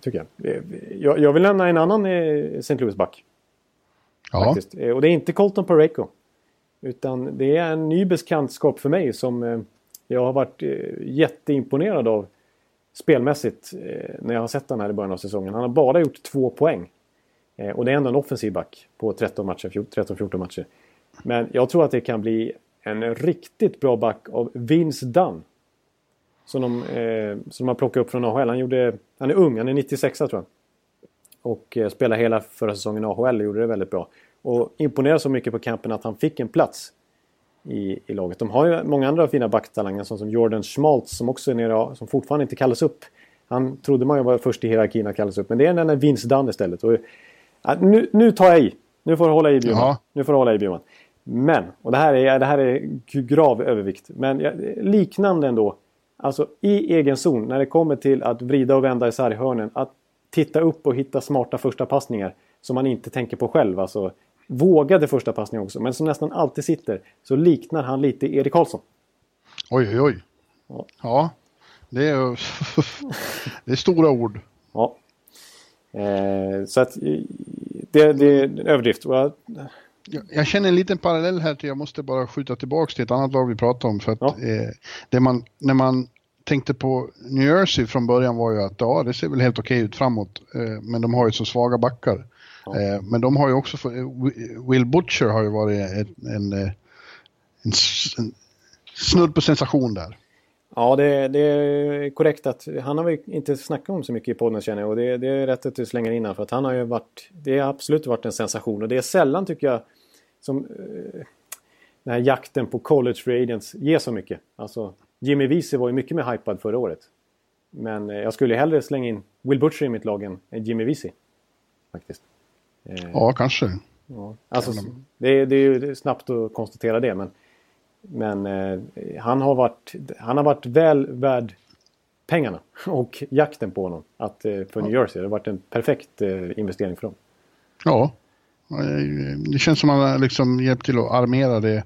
Tycker jag. jag. Jag vill nämna en annan eh, St. Louis-back. Ja. Faktiskt. Eh, och det är inte Colton Pareko. Utan det är en ny bekantskap för mig som eh, jag har varit eh, jätteimponerad av spelmässigt när jag har sett den här i början av säsongen. Han har bara gjort två poäng. Och det är ändå en offensiv back på 13-14 matcher. Men jag tror att det kan bli en riktigt bra back av Vince Dunn. Som de, eh, som de har plockat upp från AHL. Han, gjorde, han är ung, han är 96 tror jag. Och eh, spelade hela förra säsongen i AHL och gjorde det väldigt bra. Och imponerade så mycket på campen att han fick en plats i, i laget. De har ju många andra fina backtalanger som, som Jordan Schmaltz som också är nere, som fortfarande inte kallas upp. Han trodde man ju var först i hierarkin att kallas upp. Men det är den där Vince Dunn istället. Och, ja, nu, nu tar jag i. Nu får du hålla i Bjurman. Nu får du hålla i Bjurman. Men, och det här är, det här är grav övervikt. Men liknande ändå. Alltså i egen zon när det kommer till att vrida och vända i sarghörnen. Att titta upp och hitta smarta första passningar som man inte tänker på själv. Alltså, vågade första passningar också, men som nästan alltid sitter. Så liknar han lite Erik Karlsson. Oj, oj, oj. Ja, ja det, är, det är stora ord. Ja. Eh, så att det, det är en överdrift. Jag, jag känner en liten parallell här till, jag måste bara skjuta tillbaka till ett annat lag vi pratade om. För att ja. eh, det man, när man tänkte på New Jersey från början var ju att ja, det ser väl helt okej ut framåt. Eh, men de har ju så svaga backar. Ja. Eh, men de har ju också, fått, Will Butcher har ju varit en, en, eh, en, snudd på sensation där. Ja, det, det, är korrekt att han har vi inte snackat om så mycket i podden känner jag. Och det, det är rätt att du slänger in här för att han har ju varit, det har absolut varit en sensation. Och det är sällan tycker jag som eh, den här jakten på college free agents ger så mycket. Alltså Jimmy Wiese var ju mycket mer hypad förra året. Men eh, jag skulle hellre slänga in Will Butcher i mitt lag än Jimmy Wiese. Faktiskt. Eh, ja, kanske. Ja. Alltså, det, det, är ju snabbt att konstatera det. Men, men eh, han, har varit, han har varit väl värd pengarna och jakten på honom att, för New Jersey. Det har varit en perfekt investering för dem. Ja, det känns som att man liksom hjälpt till att armera det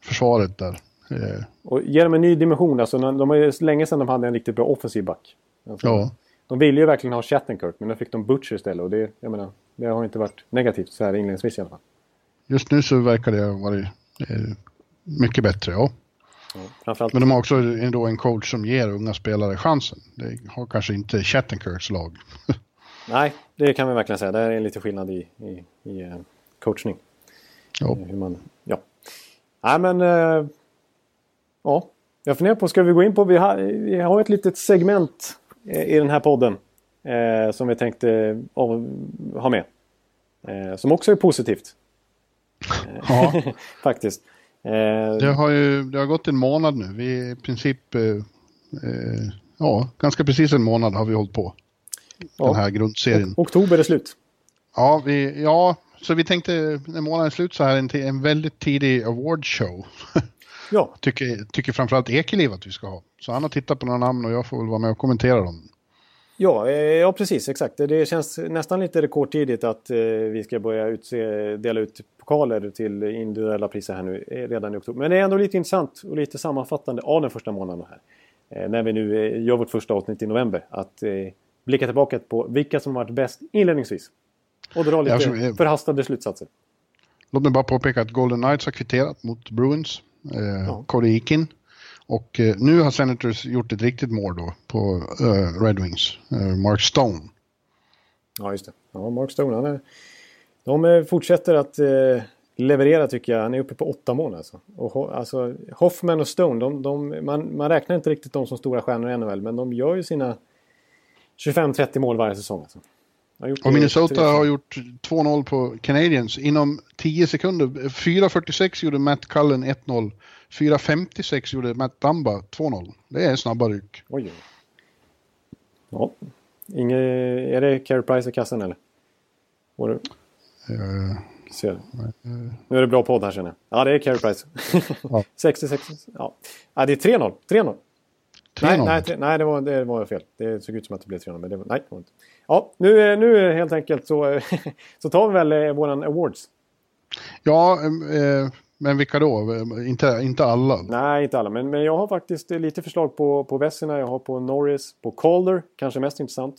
försvaret där. Eh, och ger dem en ny dimension. Alltså, de har länge sedan de hade en riktigt bra offensiv back. Alltså, ja. De ville ju verkligen ha Shattenkirk men nu fick de Butcher istället. Och det, jag menar, det har inte varit negativt så här inledningsvis i alla fall. Just nu så verkar det ha varit eh, mycket bättre, ja. ja men de har också ändå en coach som ger unga spelare chansen. Det har kanske inte Shattenkirks lag. Nej, det kan vi verkligen säga. Det är lite skillnad i, i, i uh, coachning. Ja. Hur man, ja. Nej men Ja, jag funderar på, ska vi gå in på, vi har, vi har ett litet segment eh, i den här podden eh, som vi tänkte av, ha med. Eh, som också är positivt. Ja. Faktiskt. Eh, det, har ju, det har gått en månad nu. Vi är i princip, eh, eh, ja, ganska precis en månad har vi hållit på. Ja. Den här grundserien. oktober är slut. Ja, vi, ja, så vi tänkte när månaden är slut så här en, en väldigt tidig awardshow. Ja. Tycker, tycker framförallt Ekeliv att vi ska ha. Så han har tittat på några namn och jag får väl vara med och kommentera dem. Ja, eh, ja precis, exakt. Det känns nästan lite rekordtidigt att eh, vi ska börja utse, dela ut pokaler till individuella priser här nu eh, redan i oktober. Men det är ändå lite intressant och lite sammanfattande av den första månaden här. eh, när vi nu eh, gör vårt första avsnitt i november. Att eh, blicka tillbaka på vilka som varit bäst inledningsvis. Och dra lite Ja, som är- förhastade slutsatser. Låt mig bara påpeka att Golden Knights har kvitterat mot Bruins. Eh, Ja. Cody Eakin. Och eh, nu har Senators gjort ett riktigt mål då på eh, Red Wings. Eh, Mark Stone. Ja, just det. Ja, Mark Stone, han är, de eh, fortsätter att eh, leverera tycker jag. Han är uppe på åtta mål alltså. Och, alltså Hoffman och Stone, de, de, man, man räknar inte riktigt dem som stora stjärnor i NHL, men de gör ju sina 25-30 mål varje säsong. Alltså. Och Minnesota har gjort 2-0 på Canadiens inom 10 sekunder. 4.46 gjorde Matt Cullen 1-0. 4.56 gjorde Matt Dumba 2-0. Det är snabba ryck. Oj. Ja. Inge, är det Carey Price i kassan eller? Var det, Eh, ser. Nu är det bra podd här känner jag. Ja, det är Carey Price. Ja. 66. Ja. ja, det är 3-0. 3-0. 3-0. Nej, nej, nej det, var, det var fel. Det såg ut som att det blev 3-0. Men det var, nej, det var inte. Ja, nu, är- nu är helt enkelt så, så tar vi väl eh, våran awards. Ja, eh, men vilka då? Eh, Inte, inte alla. Nej, inte alla. Men, men jag har faktiskt eh, lite förslag på, på Vessina. Jag har på Norris, på Calder. Kanske mest intressant.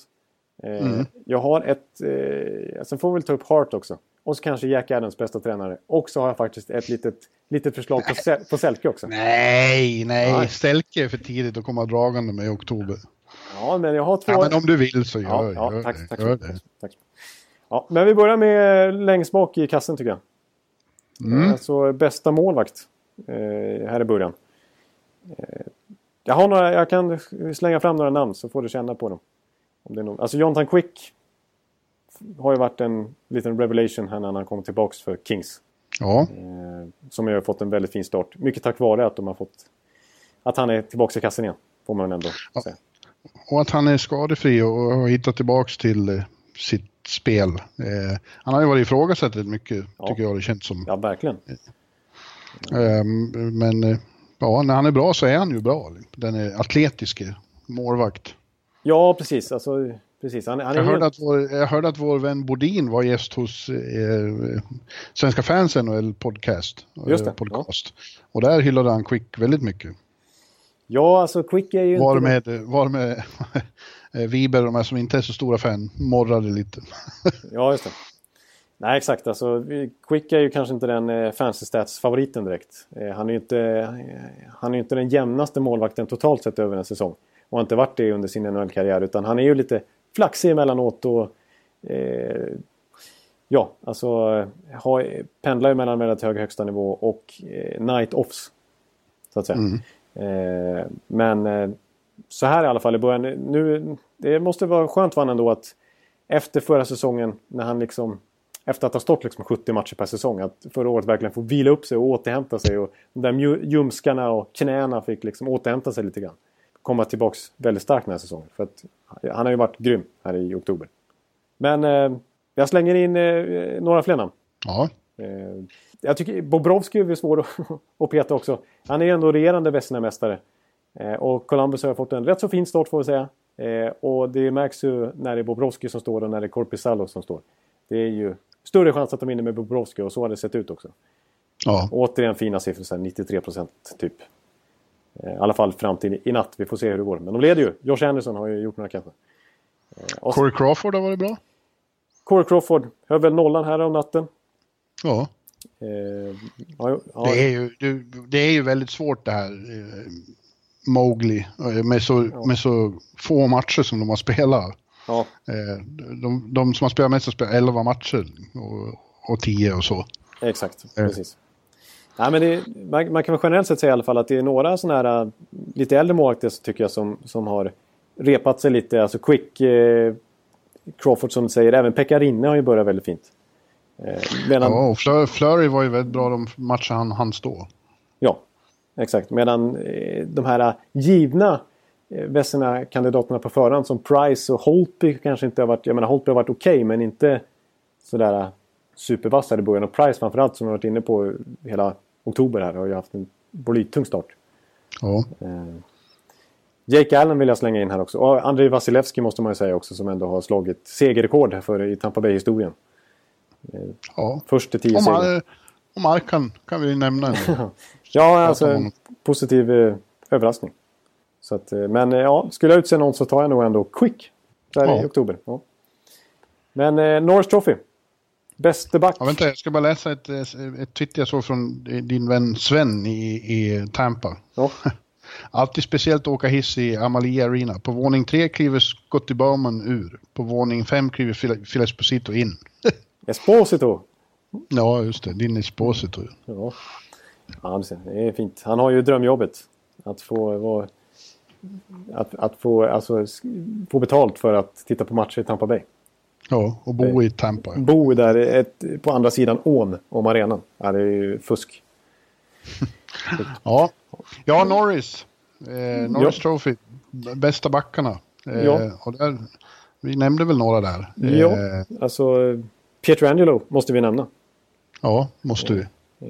Eh, Jag har ett... Eh, sen får vi väl ta upp Hart också. Och så kanske Jack Adams bästa tränare. Och så har jag faktiskt ett litet, litet förslag på, Sel- på Selke också. Nej, nej. Nej. Stälke är för tidigt att komma dragande med i oktober. Ja, men jag har två... Ja, men om du vill så gör, Ja, ja gör tack, det. tack, Gör det. tack. Ja, men vi börjar med längst bak i kassen tycker jag. Mm. Alltså bästa målvakt eh, här i början. Eh, jag, har några, jag kan slänga fram några namn så får du känna på dem. Om det är någon, alltså Jonathan Quick har ju varit en liten revelation här när han kom tillbaka för Kings. Ja, Eh, som har fått en väldigt fin start. Mycket tack vare att de har fått... Att han är tillbaka i kassen igen. Får man ändå Ja. säga. och att han är skadefri och har hittat tillbaks till eh, sitt spel. Eh, han har ju varit ifrågasatt rätt mycket, Ja. tycker jag det känns som. Ja, verkligen. Eh, men ja, när han är bra så är han ju bra. Den är atletiske målvakt. Ja, precis. Alltså, precis. Han, han Jag hörde, att vår, jag hörde att vår vän Bodin var gäst hos eh, Svenska fans NHL podcast. Just det, eh, podcast. Och där hyllade han Quick väldigt mycket. Ja, alltså Quick är ju Var inte... med, var med eh, Wiber, de här som inte är så stora fan, morrade lite. Ja, just det. Nej, exakt. Alltså, Quick är ju kanske inte den eh, fancy stats-favoriten direkt. Eh, han är ju inte, eh, han är inte den jämnaste målvakten totalt sett över en säsong. Och har inte varit det under sin NHL-karriär. Utan han är ju lite flaxig emellanåt och... Eh, ja, alltså har, pendlar mellan väldigt hög högsta nivå och eh, night-offs. Så att säga. Eh, men eh, så här i alla fall i början. Nu, det måste vara skönt för honom ändå att efter förra säsongen när han liksom efter att ha stått liksom 70 matcher per säsong att förra året verkligen få vila upp sig och återhämta sig och de där ljumskarna och knäna fick liksom återhämta sig lite grann. Komma tillbaks väldigt starkt den här säsongen för att han har ju varit grym här i oktober. Men eh, jag slänger in eh, några fler namn. Ja, Eh, jag tycker Bobrovski är svår att, peta också. Han är ju ändå regerande Vesina-mästare. Eh, och Columbus har fått en rätt så fin start får vi säga. Eh, och det märks ju när det är Bobrovski som står och när det är Korpisalo som står. Det är ju större chans att de vinner med Bobrovski och så har det sett ut också. ja. Återigen fina siffror, så här 93 procent typ. Eh, I alla fall fram till i natt. Vi får se hur det går. Men de leder ju. Josh Anderson har ju gjort några kanske. Eh, och Corey Crawford har varit bra. Corey Crawford höll väl nollan här om natten. Ja, Eh, ja, ja, det är ju, det, är ju väldigt svårt det här. Eh, Mowgli, med så, med så få matcher som de har spelat. ja, Eh, de, de som har spelat mest har spelat 11 matcher och, och 10 och så. Exakt, precis. Nej, men det, man, man kan väl generellt sett säga i alla fall att det är några sådana här äh, lite äldre målvakter tycker jag som, som har repat sig lite. Alltså Quick, eh, Crawford som du säger, även Pekarinne har ju börjat väldigt fint. Eh, medan, Ja, och Flurry var ju väldigt bra de matcher han hann stå. Ja, exakt. Medan eh, de här eh, givna eh, Vesina-kandidaterna på förhand som Price och Holtby kanske inte har varit... Jag menar Holtby har varit okej men inte sådär eh, supervass här i början. Och Price framförallt som har varit inne på hela oktober här har ju haft en blytung start. Ja, Eh, Jake Allen vill jag slänga in här också. Och Andrei Vasilevski måste man ju säga också som ändå har slagit segerrekord här för, i Tampa Bay-historien. ja. Först till tio Och, segrar. Och Markan kan vi nämna. Ja, alltså om honom. positiv eh, överraskning. Så att, eh, men eh, ja, skulle jag utse någon så tar jag nog ändå Quick. Där Ja. i oktober. Ja. Men eh, Norris Trophy. Bäste back. Ja, vänta, jag ska bara läsa ett, ett Twitter jag såg från din vän Sven i, i Tampa. Ja. Alltid speciellt att åka hiss i Amalie Arena. På våning tre kliver Scotty Bauman ur. På våning fem kliver Phil- Phil Esposito in. Esposito. Ja, just det. Din Esposito. Ja. ja, det är fint. Han har ju drömjobbet. Att få vara... Att, att få, alltså, få betalt för att titta på matcher i Tampa Bay. Ja, och bo i Tampa. Bo där ett, på andra sidan ån om arenan. Ja, det är ju fusk. Ja, ja Norris. Eh, Norris Ja. Trophy. Bästa backarna. Eh, Ja. och där, vi nämnde väl några där. Ja, Eh, alltså Pietrangelo måste vi nämna. ja, måste vi.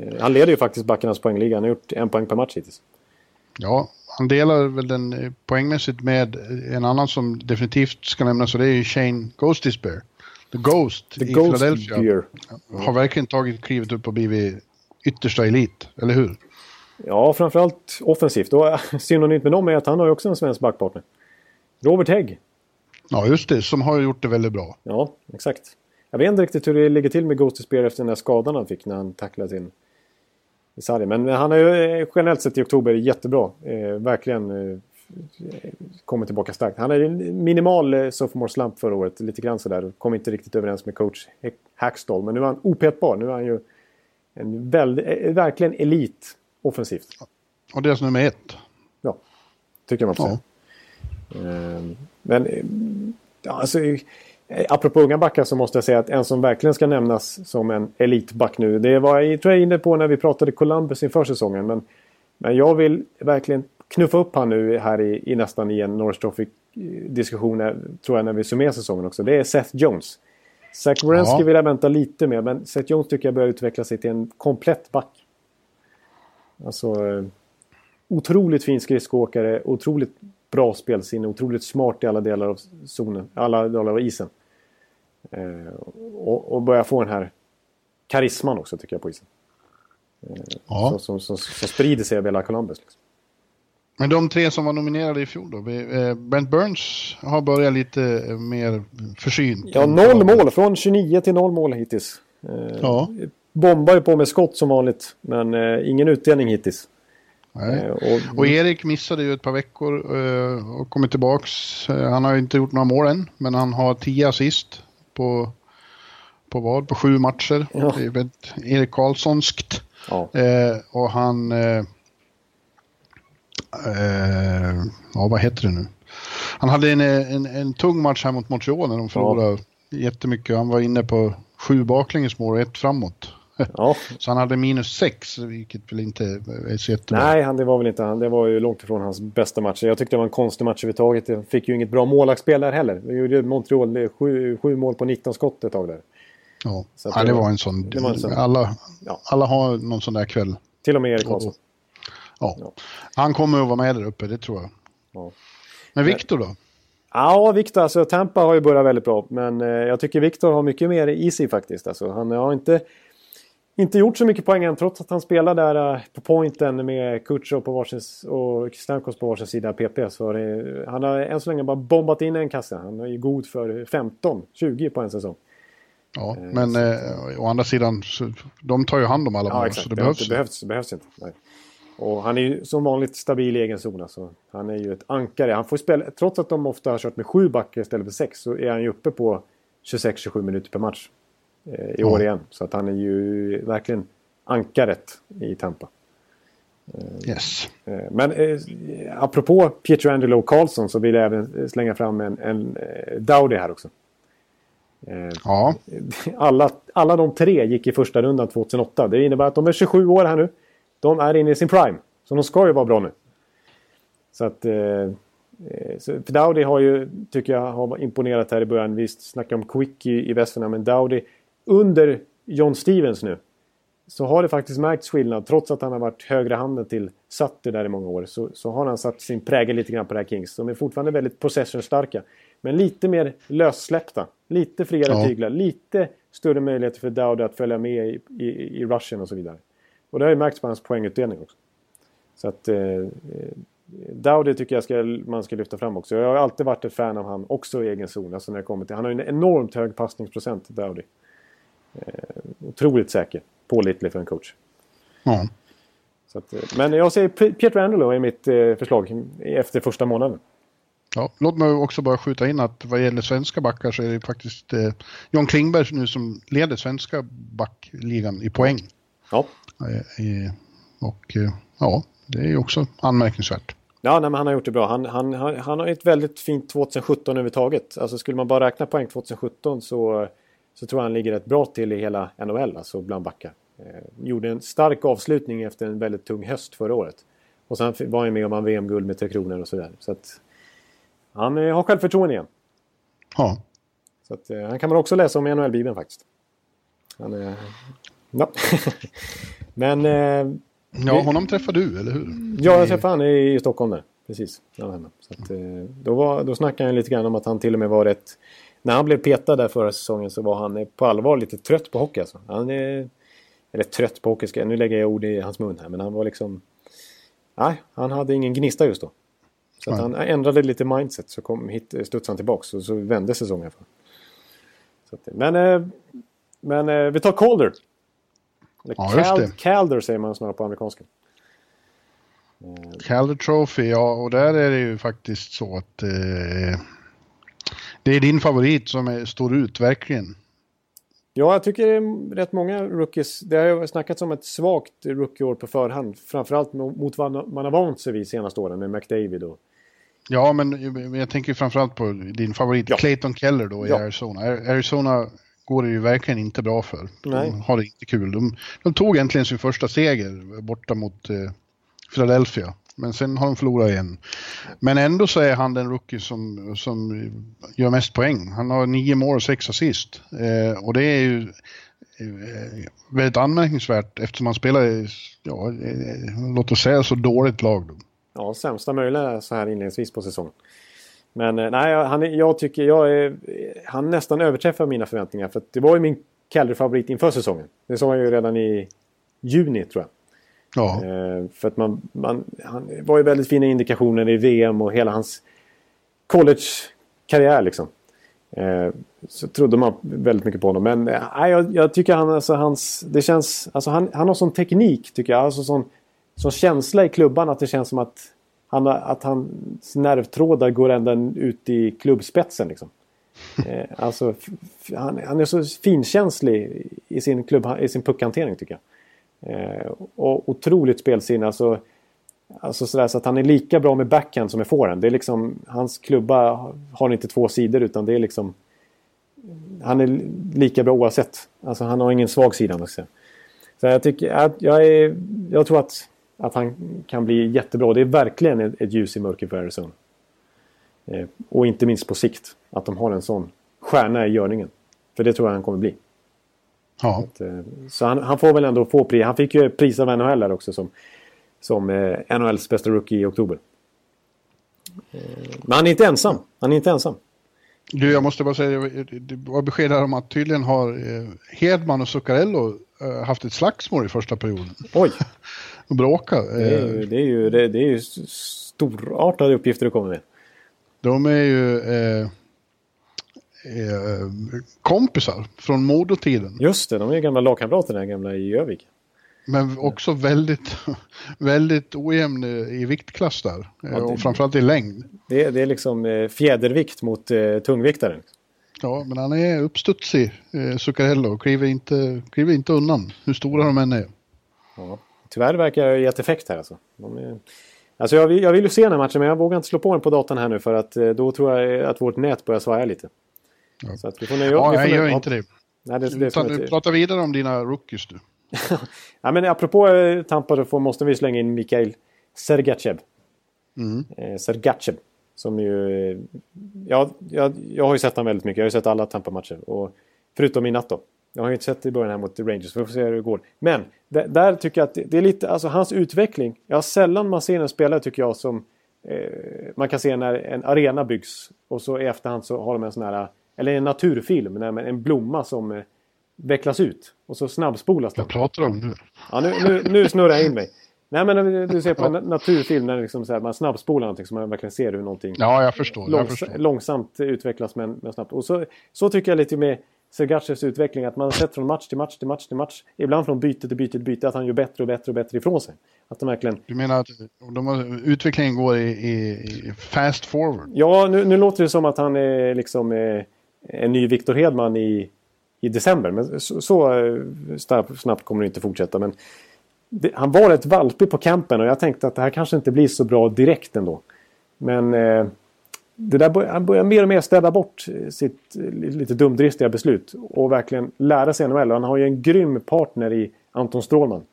Eh, Han leder ju faktiskt backarnas poängliga. Han har gjort en poäng per match hittills. Ja, han delar väl den eh, poängmässigt med en annan som definitivt ska nämnas och det är Shane Ghost Despair. The Ghost The i Ghost Philadelphia. Beer. Har verkligen tagit klivet upp och blivit yttersta elit, eller hur? Ja, framförallt offensivt. Och synonymt med dem är att han har också en svensk backpartner. Robert Hägg. Ja, just det, som har gjort det väldigt bra. Ja, exakt. Jag vet inte riktigt hur det ligger till med Ghost Spear efter den där skadan han fick när han tacklade sin i sargen. Men han har ju eh, generellt sett i oktober jättebra. Eh, verkligen eh, kommit tillbaka starkt. Han hade en minimal eh, sophomore slump förra året. Lite grann sådär. Kom inte riktigt överens med coach Hack- Hackstall. Men nu är han opetbar. Nu är han ju en väldigt, eh, verkligen elit offensivt. Och deras nummer ett. Ja, tycker man får Ja. säga. Ehm, Men eh, alltså, apropå unga backar så måste jag säga att en som verkligen ska nämnas som en elitback nu. Det var jag tror jag inne på när vi pratade Columbus inför säsongen. Men, men jag vill verkligen knuffa upp han nu här i, i nästan i en Norris Trophy-diskussion. eh, Tror jag när vi summerar säsongen också. Det är Seth Jones. Zach Wierenski Ja. vill jag vänta lite med. Men Seth Jones tycker jag börjar utveckla sig till en komplett back. Alltså... eh, otroligt fin skridskoåkare, otroligt bra spelsinne, otroligt smart i alla delar av zonen, alla delar av isen. Eh, och, och börjar få den här karisman också tycker jag på isen. Ja. Som, som, som, som sprider sig över hela Columbus. Liksom. Men de tre som var nominerade i fjol då? Eh, Brent Burns har börjat lite eh, mer försynt. Ja, noll mål. Från 29 till noll mål hittills. Eh, Ja. Bombar ju på med skott som vanligt, men ingen utdelning hittills. Nej. Och, Och Erik missade ju ett par veckor och kommit tillbaks. Han har ju inte gjort några mål än, men han har tio assist på, på vad? På sju matcher. Ja. Erik Karlssonskt. ja. Och han... Eh, ja, vad heter det nu? Han hade en, en, en tung match här mot Montreal när de förlorade jättemycket. Han var inne på sju baklängesmål och ett framåt. ja. Så han hade minus sex, vilket väl inte är så jättebra. Nej, han, det var väl inte han. Det var ju långt ifrån hans bästa matcher. Jag tyckte det var en konstig match överhuvudtaget. Det fick ju inget bra målvaktsspel där heller. Det gjorde Montreal sju, sju mål på 19 skott ett tag där. Ja, ja det det var- var en sån. var en sån. Alla, Ja. alla har någon sån där kväll. Till och med Erik Karlsson. Ja. Ja. Han kommer att vara med där uppe, det tror jag. Ja. Men Viktor då? Ja, Victor, alltså Tampa har ju börjat väldigt bra. Men eh, jag tycker Victor har mycket mer i sig faktiskt. Alltså, han har inte, inte gjort så mycket poäng än trots att han spelar där eh, på pointen med Kutjov på varsin och Stamkos på varsin sida PP. Så det, han har än så länge bara bombat in en kasse. Han är ju god för 15-20 på en säsong. Ja, men eh, å andra sidan, så, de tar ju hand om alla Ja, mål, så det Det, behövs. det behövs, det behövs inte. Nej. Och han är ju som vanligt stabil i egen zon. Alltså. Han är ju ett ankare. Han får spela, trots att de ofta har kört med sju backar istället för sex så är han ju uppe på 26-27 minuter per match. Eh, I år igen. Så att han är ju verkligen ankaret i Tampa. Yes. Eh, men eh, apropå Pietrangelo Karlsson så vill jag även slänga fram en, en eh, Dowdy här också. Eh, Ja, alla, alla de tre gick i första rundan 2008. Det innebär att de är 27 år här nu. De är inne i sin prime. Så de ska ju vara bra nu. Så att... Eh, eh, så, för Dowdy har ju, tycker jag, har imponerat här i början. Vi snackar om Quick i, i västerna, men Dowdy under John Stevens nu. Så har det faktiskt märkts skillnad. Trots att han har varit högra handen till Sutter där i många år. Så, så har han satt sin prägel lite grann på det här Kings. De är fortfarande väldigt possession-starka. Men lite mer lössläppta. Lite friare Ja. tyglar. Lite större möjligheter för Dowdy att följa med i, i, i rushen och så vidare. Och det har ju märkts på hans poängutdelning också. Så att... Eh, eh, Dowdy tycker jag ska, man ska lyfta fram också. Jag har alltid varit ett fan av han också i egen zon. Alltså när det kommer till, han har ju en enormt hög passningsprocent, Dowdy. Eh, otroligt säker. Pålitlig för en coach. Så att, eh, men jag säger Pietro Angelo är mitt eh, förslag efter första månaden. Ja, låt mig också bara skjuta in att vad gäller svenska backar så är det faktiskt eh, John Klingberg nu som leder svenska backligan i poäng. Ja. Eh, i, och eh, ja, det är ju också anmärkningsvärt. Ja, nej, men han har gjort det bra. Han, han, han, han har ett väldigt fint 2017 överhuvudtaget. Alltså skulle man bara räkna poäng 2017 så, så tror jag han ligger rätt bra till i hela NHL, alltså bland backar. Eh, gjorde en stark avslutning efter en väldigt tung höst förra året. Och sen var han med om en VM-guld med Tre Kronor och sådär. Så att han eh, har självförtroende igen. Ja. Så att, eh, han kan man också läsa om i NHL-bibeln faktiskt. Han, eh, ja. Men... Eh, Ja, honom träffar du, eller hur? Ja, jag träffade han i, i Stockholm där. Precis. var hemma. Så att, eh, då, var, då snackade han lite grann om att han till och med var rätt... När han blev petad där förra säsongen så var han eh, på allvar lite trött på hockey. Alltså. Han är... Eller trött på hockey, ska, nu lägger jag ord i hans mun här. Men han var liksom... Nej, han hade ingen gnista just då. Så han ändrade lite mindset så kom, hit, studsade han tillbaks och så vände säsongen. För. Så att, men eh, men eh, vi tar Calder. Ja, Cal-. Calder säger man snarare på amerikanska. Calder Trophy, ja, och där är det ju faktiskt så att eh, det är din favorit som är, står ut, verkligen. Ja, jag tycker det är rätt många rookies. Det har ju snackats om ett svagt rookieår på förhand. Framförallt mo- mot vad man har vant sig vid senaste åren med McDavid och... Ja, men jag tänker framförallt på din favorit Ja. Clayton Keller då i Ja. Arizona. Ar- Arizona går det ju verkligen inte bra för. Nej. De har det inte kul. De, de tog äntligen sin första seger borta mot eh, Philadelphia. Men sen har de förlorat igen. Men ändå så är han den rookie som, som gör mest poäng. Han har nio mål och sex assist. Eh, och det är ju eh, väldigt anmärkningsvärt eftersom han spelar i, ja, eh, låt oss säga så dåligt lag. Då. Ja, sämsta möjliga så här inledningsvis på säsongen. Men eh, nej, han, jag tycker jag är, han nästan överträffar mina förväntningar. För det var ju min Calder-favorit inför säsongen. Det sa jag ju redan i juni tror jag. Ja. Eh, för att man, man, han var ju väldigt fina indikationer i VM och hela hans college-karriär liksom. Eh, så trodde man väldigt mycket på honom. Men nej, jag, jag tycker han, alltså, hans, det känns, alltså, han, han har sån teknik tycker jag. Alltså, sån, sån känsla i klubban att det känns som att, han, att hans nervtrådar går ända ut i klubbspetsen. Liksom. Eh, alltså, han, han är så finkänslig i sin, klubb, i sin puckhantering tycker jag. Eh, och otroligt spelsinne. Alltså, alltså sådär, så att han är lika bra med backhand som med forehand. Det är liksom, hans klubba har inte två sidor utan det är liksom... Han är lika bra oavsett. Alltså han har ingen svag sida. jag. Så jag, tycker, att jag, är, jag tror att, att han kan bli jättebra. Det är verkligen ett, ett ljus i mörkret för Arizona. Eh, och inte minst på sikt. Att de har en sån stjärna i görningen. För det tror jag han kommer bli. ja. Att, eh, Så han, han får väl ändå få pris. Han fick ju pris av NHL här också som, som eh, NHLs bästa rookie i oktober. Eh, Men han är inte ensam. Han är inte ensam. Du, jag måste bara säga, det var besked här om att tydligen har eh, Hedman och Zuccarello eh, haft ett slagsmål i första perioden. Oj! Och bråkat. Det är Eh, ju, det är ju, det, det är ju storartade uppgifter du kommer med. De är ju eh, eh, kompisar från Modotiden. Just det, de är ju gamla lagkamrater gamla i Övik. Men också väldigt, väldigt ojämn i viktklass där. Eh, det- Och framförallt i längd. Det, är- det är liksom eh, fjädervikt mot eh, tungviktaren. Ja, men han är uppstudsig, eh, Zuccarello, och kliver inte, kliver inte undan, hur stora de än är. Ja. Tyvärr verkar det ha gett effekt här alltså. Är... Alltså jag, vill, jag vill ju se den här matchen men jag vågar inte slå på den på datorn här nu för att eh, då tror jag att vårt nät börjar svaja lite. Så att vi får nöja Ja, vi får jag gör ja, inte det. Nej, det, det Utan, du jag- prata vidare om dina rookies du. ja, men apropå eh, Tampa får, måste vi slänga in Mikhail Sergachev. Mm. Eh, Sergachev. Som ju... eh, Ja, jag, jag har ju sett honom väldigt mycket. Jag har ju sett alla Tampa-matcher. Förutom i natt då. Jag har ju inte sett i början här mot Rangers. Vi får se hur det går. Men där, tycker jag att det, det är lite... Alltså hans utveckling. Ja, sällan man ser en spelare tycker jag som... Eh, man kan se när en arena byggs. Och så i efterhand så har de en sån här... Eller en naturfilm. när En blomma som eh, vecklas ut. Och så snabbspolas den. Vad pratar du om nu? Ja, nu, nu, nu snurrar jag in mig. Nej men du ser på en naturfilm när liksom så här, man snabbspolar någonting så man verkligen ser hur någonting Ja, jag förstår. Jag långs förstår. långsamt utvecklas men, men snabbt. Och så, så tycker jag lite med Sergachevs utveckling att man har sett från match till match till match till match. Ibland från byte till byte till byte att han gör bättre och bättre och bättre ifrån sig. Att de verkligen... Du menar att de har, utvecklingen går i, i, fast forward? Ja, nu, nu låter det som att han är liksom eh, en ny Viktor Hedman i, i december. Men så, så eh, snabbt, snabbt kommer det inte fortsätta. Men det, han var rätt valpig på campen och jag tänkte att det här kanske inte blir så bra direkt ändå. Men eh, det där bör, han börjar mer och mer städa bort sitt eh, lite dumdristiga beslut. Och verkligen lära sig NHL. Han har ju en grym partner i Anton Strålman.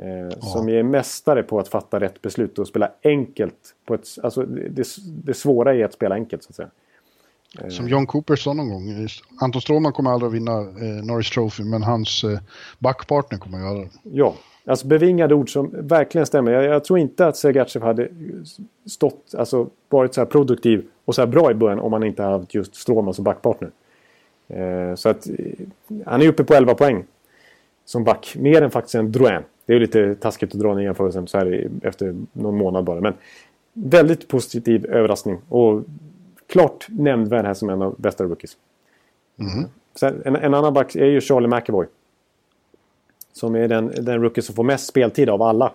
Eh, Som är mästare på att fatta rätt beslut och spela enkelt. På ett, alltså det, det svåra är att spela enkelt så att säga. Som John Cooper sa någon gång. Anton Strålman kommer aldrig att vinna eh, Norris Trophy, men hans eh, backpartner kommer göra det. Ja, alltså bevingade ord som verkligen stämmer. Jag, jag tror inte att Sergachev hade stått, alltså varit så här produktiv och så här bra i början om han inte hade haft just Strålman som backpartner. Eh, så att eh, han är uppe på 11 poäng som back. Mer än faktiskt en Drouin. Det är lite taskigt att dra en jämförelse så här efter någon månad bara. Men väldigt positiv överraskning. Och klart nämnvärd här som en av bästa rookies. Sen, en, en annan back är ju Charlie McAvoy. Som är den, den rookie som får mest speltid av alla.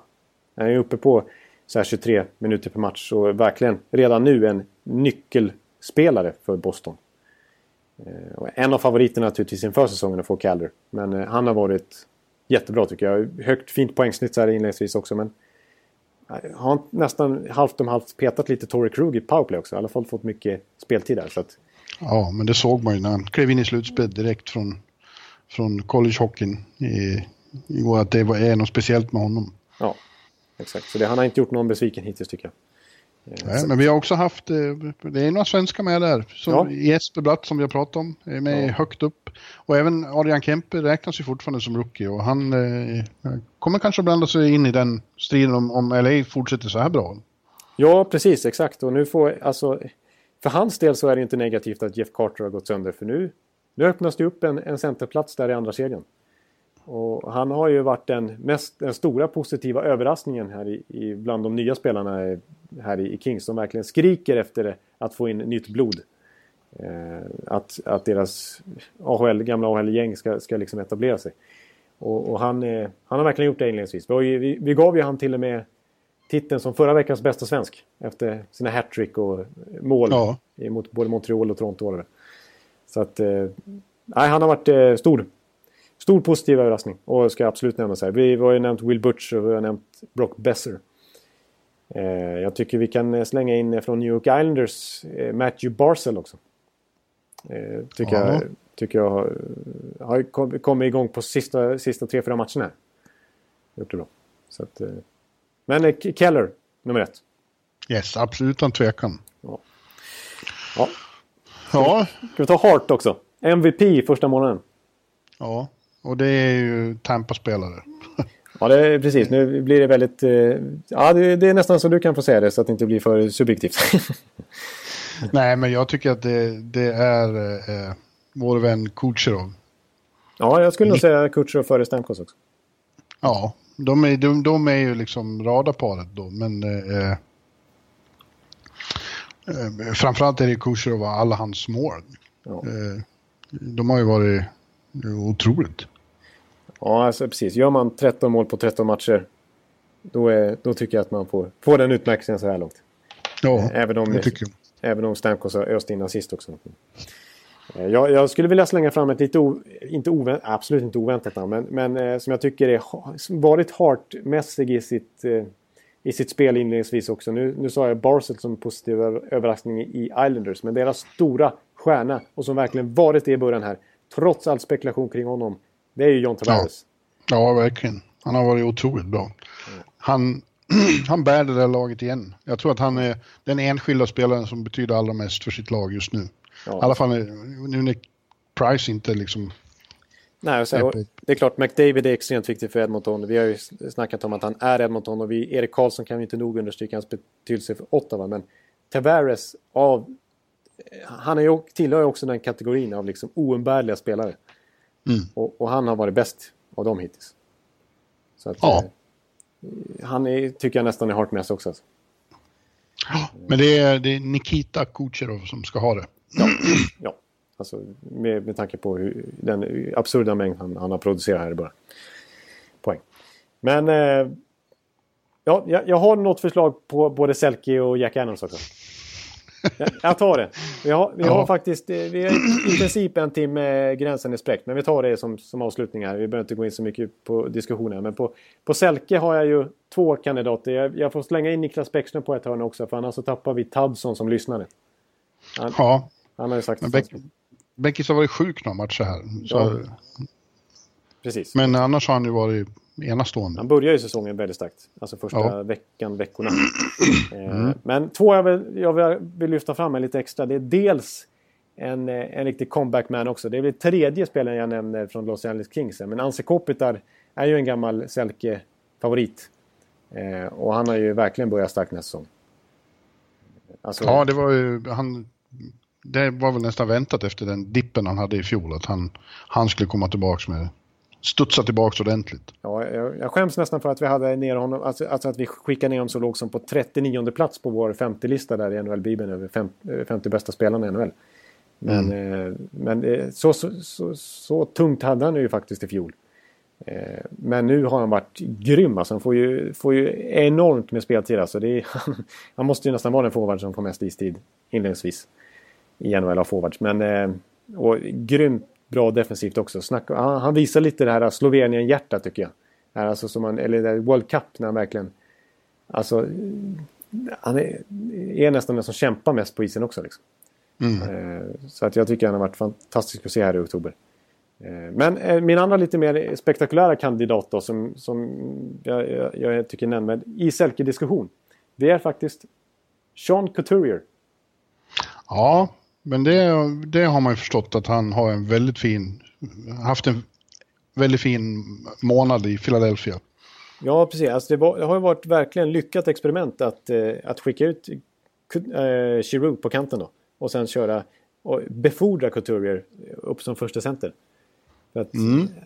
Han är uppe på så här 23 minuter per match. Och verkligen redan nu en nyckelspelare för Boston. Eh, och en av favoriterna naturligtvis inför säsongen att få Calder. Men eh, han har varit jättebra tycker jag. Högt fint poängsnitt så här inledningsvis också. Men eh, har nästan halvt om halvt petat lite Torrey Krug i powerplay också. I alla fall fått mycket speltid där. Så att, Ja, men det såg man ju när han klev in i slutspel direkt från, från collegehockeyn i, igår, att det är något speciellt med honom. ja, exakt. Så det, han har inte gjort någon besviken hittills tycker jag. Nej, men vi har också haft, eh, det är några svenskar med där. Som Ja. Jesper Bratt som vi har pratat om, är med högt upp. Och även Adrian Kempe räknas ju fortfarande som rookie och han eh, kommer kanske att blanda sig in i den striden om, om LA fortsätter så här bra. Ja, precis. Exakt. Och nu får, alltså, för hans del så är det inte negativt att Jeff Carter har gått sönder. För nu, nu öppnas det upp en, en centerplats där i andra serien. Och han har ju varit den, mest, den stora positiva överraskningen här i, i, bland de nya spelarna här i, i Kings. Som verkligen skriker efter att få in nytt blod. Eh, att, att deras AHL, gamla AHL-gäng ska, ska liksom etablera sig. Och, och han, eh, han har verkligen gjort det inledningsvis. Vi, vi, vi gav ju han till och med titeln som förra veckans bästa svensk. Efter sina hattrick och mål Ja. mot både Montreal och Toronto. Så att, eh, nej, han har varit eh, stor. Stor positiv överraskning. Och ska absolut nämnas här. Vi har ju nämnt Will Butch och vi har nämnt Brock Besser. Eh, jag tycker vi kan eh, slänga in eh, från New York Islanders eh, Matthew Barzell också. Eh, tycker, Ja. jag, tycker jag har, har kom- kommit igång på sista, sista tre, fyra matcherna. här. Gjort det bra. Så att, men Keller, nummer ett. Yes, absolut utan tvekan. Ja. Ja, Ska vi ta Hart också? MVP första månaden. ja. Och det är ju Tampa-spelare. Ja, det är precis. Nu blir det väldigt... Eh, ja, det, det är nästan så du kan få säga det så att det inte blir för subjektivt. Nej, men jag tycker att det, det är eh, vår vän Kucherov. ja, jag skulle nog säga Kutjerov före Stamkos också. Ja, de är, de, de är ju liksom radarparet då, men eh, eh, framförallt är det Kucherov och alla hans mål. Ja. Eh, de har ju varit otroligt. Ja, alltså precis. Gör man 13 mål på 13 matcher då, är, då tycker jag att man får, får den utmärkelsen så här långt. Ja, Även om, det tycker jag. även om Stamkos har öst in assist också. Eh, Jag, jag skulle vilja slänga fram ett lite, o, inte ovänt, absolut inte oväntat namn, men, men eh, som jag tycker är, varit Hart-mässig i sitt, eh, i sitt spel inledningsvis också. Nu, nu sa jag Barzell som positiv överraskning i Islanders, men deras stora stjärna och som verkligen varit det i början här, trots all spekulation kring honom, det är ju John Tavares. Ja, verkligen. Han har varit otroligt bra. Han, han bär det där laget igen. Jag tror att han är den enskilda spelaren som betyder allra mest för sitt lag just nu. Ja. I alla fall är- nu när Price inte liksom... Nej, så, det är klart, McDavid är extremt viktig för Edmonton. Vi har ju snackat om att han är Edmonton och vi, Erik Karlsson kan vi inte nog understryka hans betydelse för Ottawa. Men Tavares av... Han är ju, tillhör ju också den kategorin av liksom oumbärliga spelare. Mm. Och, och han har varit bäst av dem hittills. Så att, Ja. eh, han är, tycker jag nästan är Hartmess också. Alltså. Men det är, det är Nikita Kucherov som ska ha det. Ja, alltså med, med tanke på hur, den absurda mängd han, han har producerat här i början. Poäng. Men eh, ja, jag, jag har något förslag på både Selke och Jack Adams också. Jag, tar det. Vi har, vi har Ja. faktiskt, eh, vi har i princip en timme gränsen är spräckt. Men vi tar det som, som avslutning här. Vi behöver inte gå in så mycket på diskussionen. Men på, på Selke har jag ju två kandidater. Jag, jag får slänga in Niklas Bäckström på ett hörn också. För annars så tappar vi Tadson som lyssnare. Han, Ja, han har ju sagt... Beckis har varit sjuk några matcher här. Så, Ja. Precis. Men annars har han ju varit enastående. Han börjar ju säsongen väldigt starkt. Alltså första Ja. veckan, veckorna. Eh, Men två jag vill, jag vill- lyfta fram en lite extra. Det är dels en, eh, en riktig comeback-man också. Det är väl tredje spelaren jag nämner från Los Angeles Kings. Men Anse Kopitar är ju en gammal Selke-favorit. Eh, och han har ju verkligen börjat starkt nästa säsong. Alltså, Ja, det var ju... Han, det var väl nästan väntat efter den dippen han hade i fjol. Att han, han skulle komma tillbaka med... Studsa tillbaka ordentligt. Ja, jag, jag skäms nästan för att vi hade ner honom, alltså, alltså att vi skickade ner honom så lågt som på 39 plats på vår 50-lista där i NHL-bibeln över fem, eh, 50 bästa spelarna i NHL. Men, eh, men eh, så, så, så, så tungt hade han ju faktiskt i fjol. Eh, men nu har han varit grym. Alltså, han får ju, får ju enormt med speltid. Alltså, det är, han måste ju nästan vara den forward som får mest istid inledningsvis i NHL av forwards. Men eh, och grymt bra defensivt också. Snacka, han, han visar lite det här Slovenien-hjärta tycker jag. Alltså, som han, eller det World Cup när han verkligen... Alltså, han är, är nästan den som kämpar mest på isen också. Liksom. Eh, så att jag tycker han har varit fantastisk att se här i oktober. Eh, men eh, min andra lite mer spektakulära kandidat då, som, som jag, jag, jag tycker nämner i Selke-diskussion. Det är faktiskt Sean Couturier. Ja, men det, det har man ju förstått att han har en väldigt fin... Haft en väldigt fin månad i Philadelphia. Ja, precis. Alltså det, var, det har ju varit verkligen lyckat experiment att, eh, att skicka ut eh, Giroud på kanten då. Och sen köra och befordra Couturier upp som första center. Att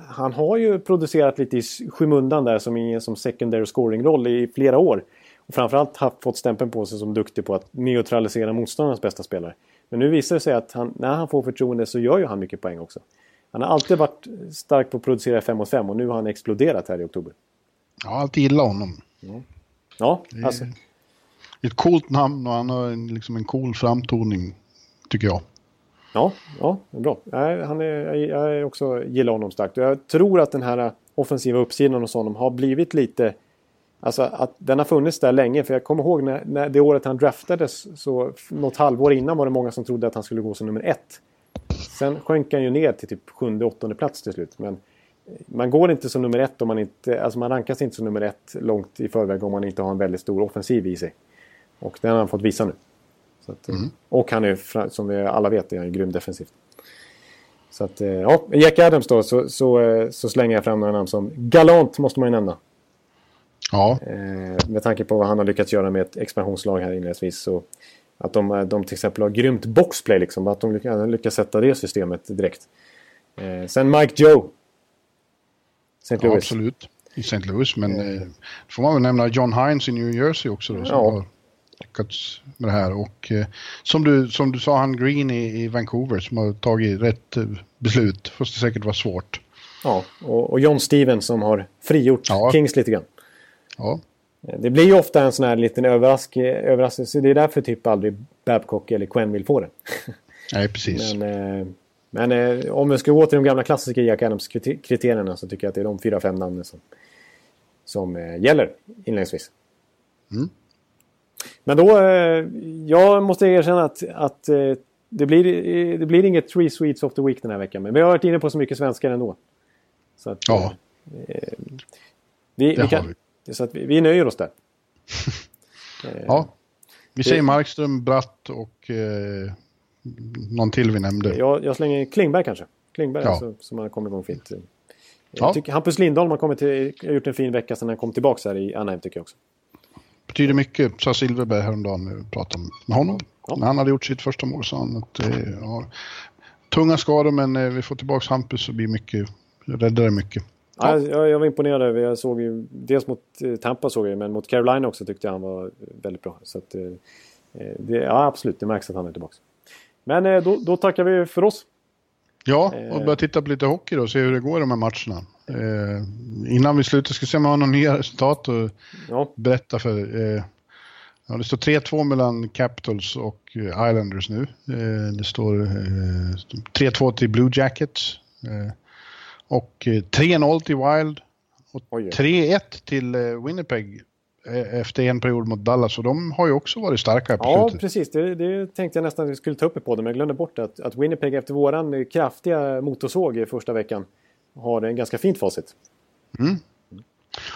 Han har ju producerat lite i skymundan där som i som secondary scoring-roll i flera år. Och framförallt haft, fått stämpeln på sig som duktig på att neutralisera motståndarnas bästa spelare. Men nu visar det sig att han, när han får förtroende så gör ju han mycket poäng också. Han har alltid varit stark på att producera 5 mot 5 och nu har han exploderat här i oktober. Jag har alltid gillat honom. Ja, alltså, Ett coolt namn och han har en, liksom en cool framtoning, tycker jag. ja, ja, bra. Han är, jag, är också gillar honom starkt. Jag tror att den här offensiva uppsidan hos honom har blivit lite... Alltså att den har funnits där länge. För jag kommer ihåg när, när det året han draftades, så något halvår innan var det många som trodde att han skulle gå som nummer ett. Sen sjönk han ju ner till typ sjunde, åttonde plats till slut. Men man går inte som nummer ett om man inte... Alltså man rankas inte som nummer ett långt i förväg om man inte har en väldigt stor offensiv i sig. Och den har han fått visa nu. Att, eh, Och han är, som vi alla vet, är han grym defensivt. Så att, eh, ja, Jack Adams då, så, så, eh, så slänger jag fram några namn som Galant måste man ju nämna. Ja, Eh, med tanke på vad han har lyckats göra med ett expansionslag här inledningsvis. Så att de, eh, de till exempel har grymt boxplay, liksom, att de lyckas, lyckas sätta det systemet direkt. Eh, sen Mike Joe. St. ja Louis. absolut. I St. Louis, men eh, får man väl nämna John Hines i New Jersey också då, som Ja. har lyckats med det här. Och eh, som, du, som du sa, han Green i, i Vancouver som har tagit rätt eh, beslut. Fast det säkert var svårt. Ja, och, och John Stevens som har frigjort Ja. Kings lite grann. Ja, Eh, Det blir ju ofta en sån här liten överrask, överraskning. Det är därför typ aldrig Babcock eller Quinn vill få det. nej precis. Men, eh, men eh, om vi ska gå till de gamla klassiska Jack Adams-kriterierna så tycker jag att det är de fyra, fem namnen som, som eh, gäller inledningsvis. Mm. Men då, jag måste erkänna att, att det, blir, det blir inget Three Sweets of the Week den här veckan. Men vi har varit inne på så mycket svenskar ändå. Så att, Ja, vi, vi, har kan, så att vi, vi nöjer oss där. ja. Vi säger Markström, Bratt och eh, någon till vi nämnde. Jag, jag slänger Klingberg kanske. Klingberg Ja. alltså, som har kommit igång fint. Ja. Jag tycker Hampus Lindholm har, kommit till, har gjort en fin vecka sedan han kom tillbaka här i Anaheim tycker jag också. betyder mycket, sa Silverberg häromdagen när vi pratade med honom. Ja. När han hade gjort sitt första mål sa han att eh, ja, tunga skador men eh, vi får tillbaka Hampus så blir mycket, räddar det mycket. Ja. Jag, jag var imponerad över, jag såg ju, dels mot eh, Tampa såg jag men mot Carolina också tyckte jag han var väldigt bra. Så att, det, ja absolut, det märks att han är tillbaka. Men då, då tackar vi för oss. Ja, och börja titta på lite hockey då och se hur det går i de här matcherna. Eh, innan vi slutar ska vi se om vi har några nya resultat och ja. berätta för. Eh, ja, det står 3-2 mellan Capitals och eh, Islanders nu. Eh, det står 3-2 eh, till Blue Jackets. Eh, och 3-0 till Wild. Och 3-1 till Winnipeg efter en period mot Dallas och de har ju också varit starka på Ja, precis. Det, det, tänkte jag nästan att vi skulle ta upp i podden men jag glömde bort att, att Winnipeg efter våran kraftiga motorsåg i första veckan har en ganska fint facit. Mm.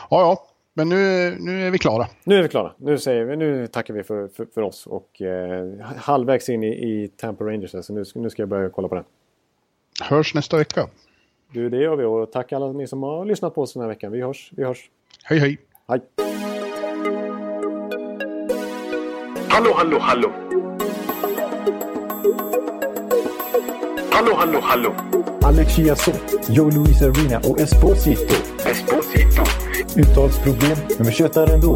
Ja, ja, men nu, nu är vi klara. Nu är vi klara. Nu, säger vi, nu tackar vi för, för, för oss och eh, halvvägs in i, i Tampa Rangers. Så nu, nu ska jag börja kolla på den. Hörs nästa vecka. Du, det gör vi och tack alla ni som har lyssnat på oss den här veckan. Vi hörs. Vi hörs. Hej, hej. Hej. Hallå, hallå, hallå. Hallå, hallå, hallå. Alex Chiazot, Joe Luis Arena och Esposito. Esposito. Uttalsproblem, men vi tjötar ändå.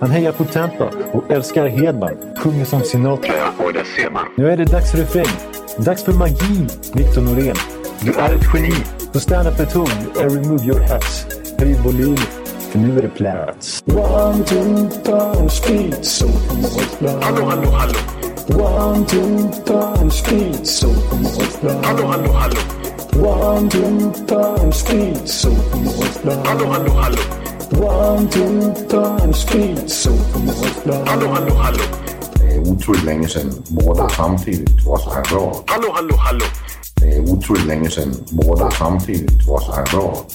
Han hejar på Tampa och älskar Hedman. Sjunger som Sinatra. Ja, och det ser man. Nu är det dags för refräng. Dags för magi, Victor Norén. Du är ett geni. Så stand up at home and remove your hats. Höj volym, för nu är det plats. One, two, three, speed, so Hallå, hallå, hallå. One, two, three, speed, so Hallå, hallå, hallå. One, two, three, speed, so Hallå, hallå, hallå. One, two, three, speed, so Hallå, hallå, hallå. Det är otroligt länge sedan båda samtidigt var så här bra. Hallå, hallå, hallå. Det är otroligt länge sedan båda samtidigt var så här bra.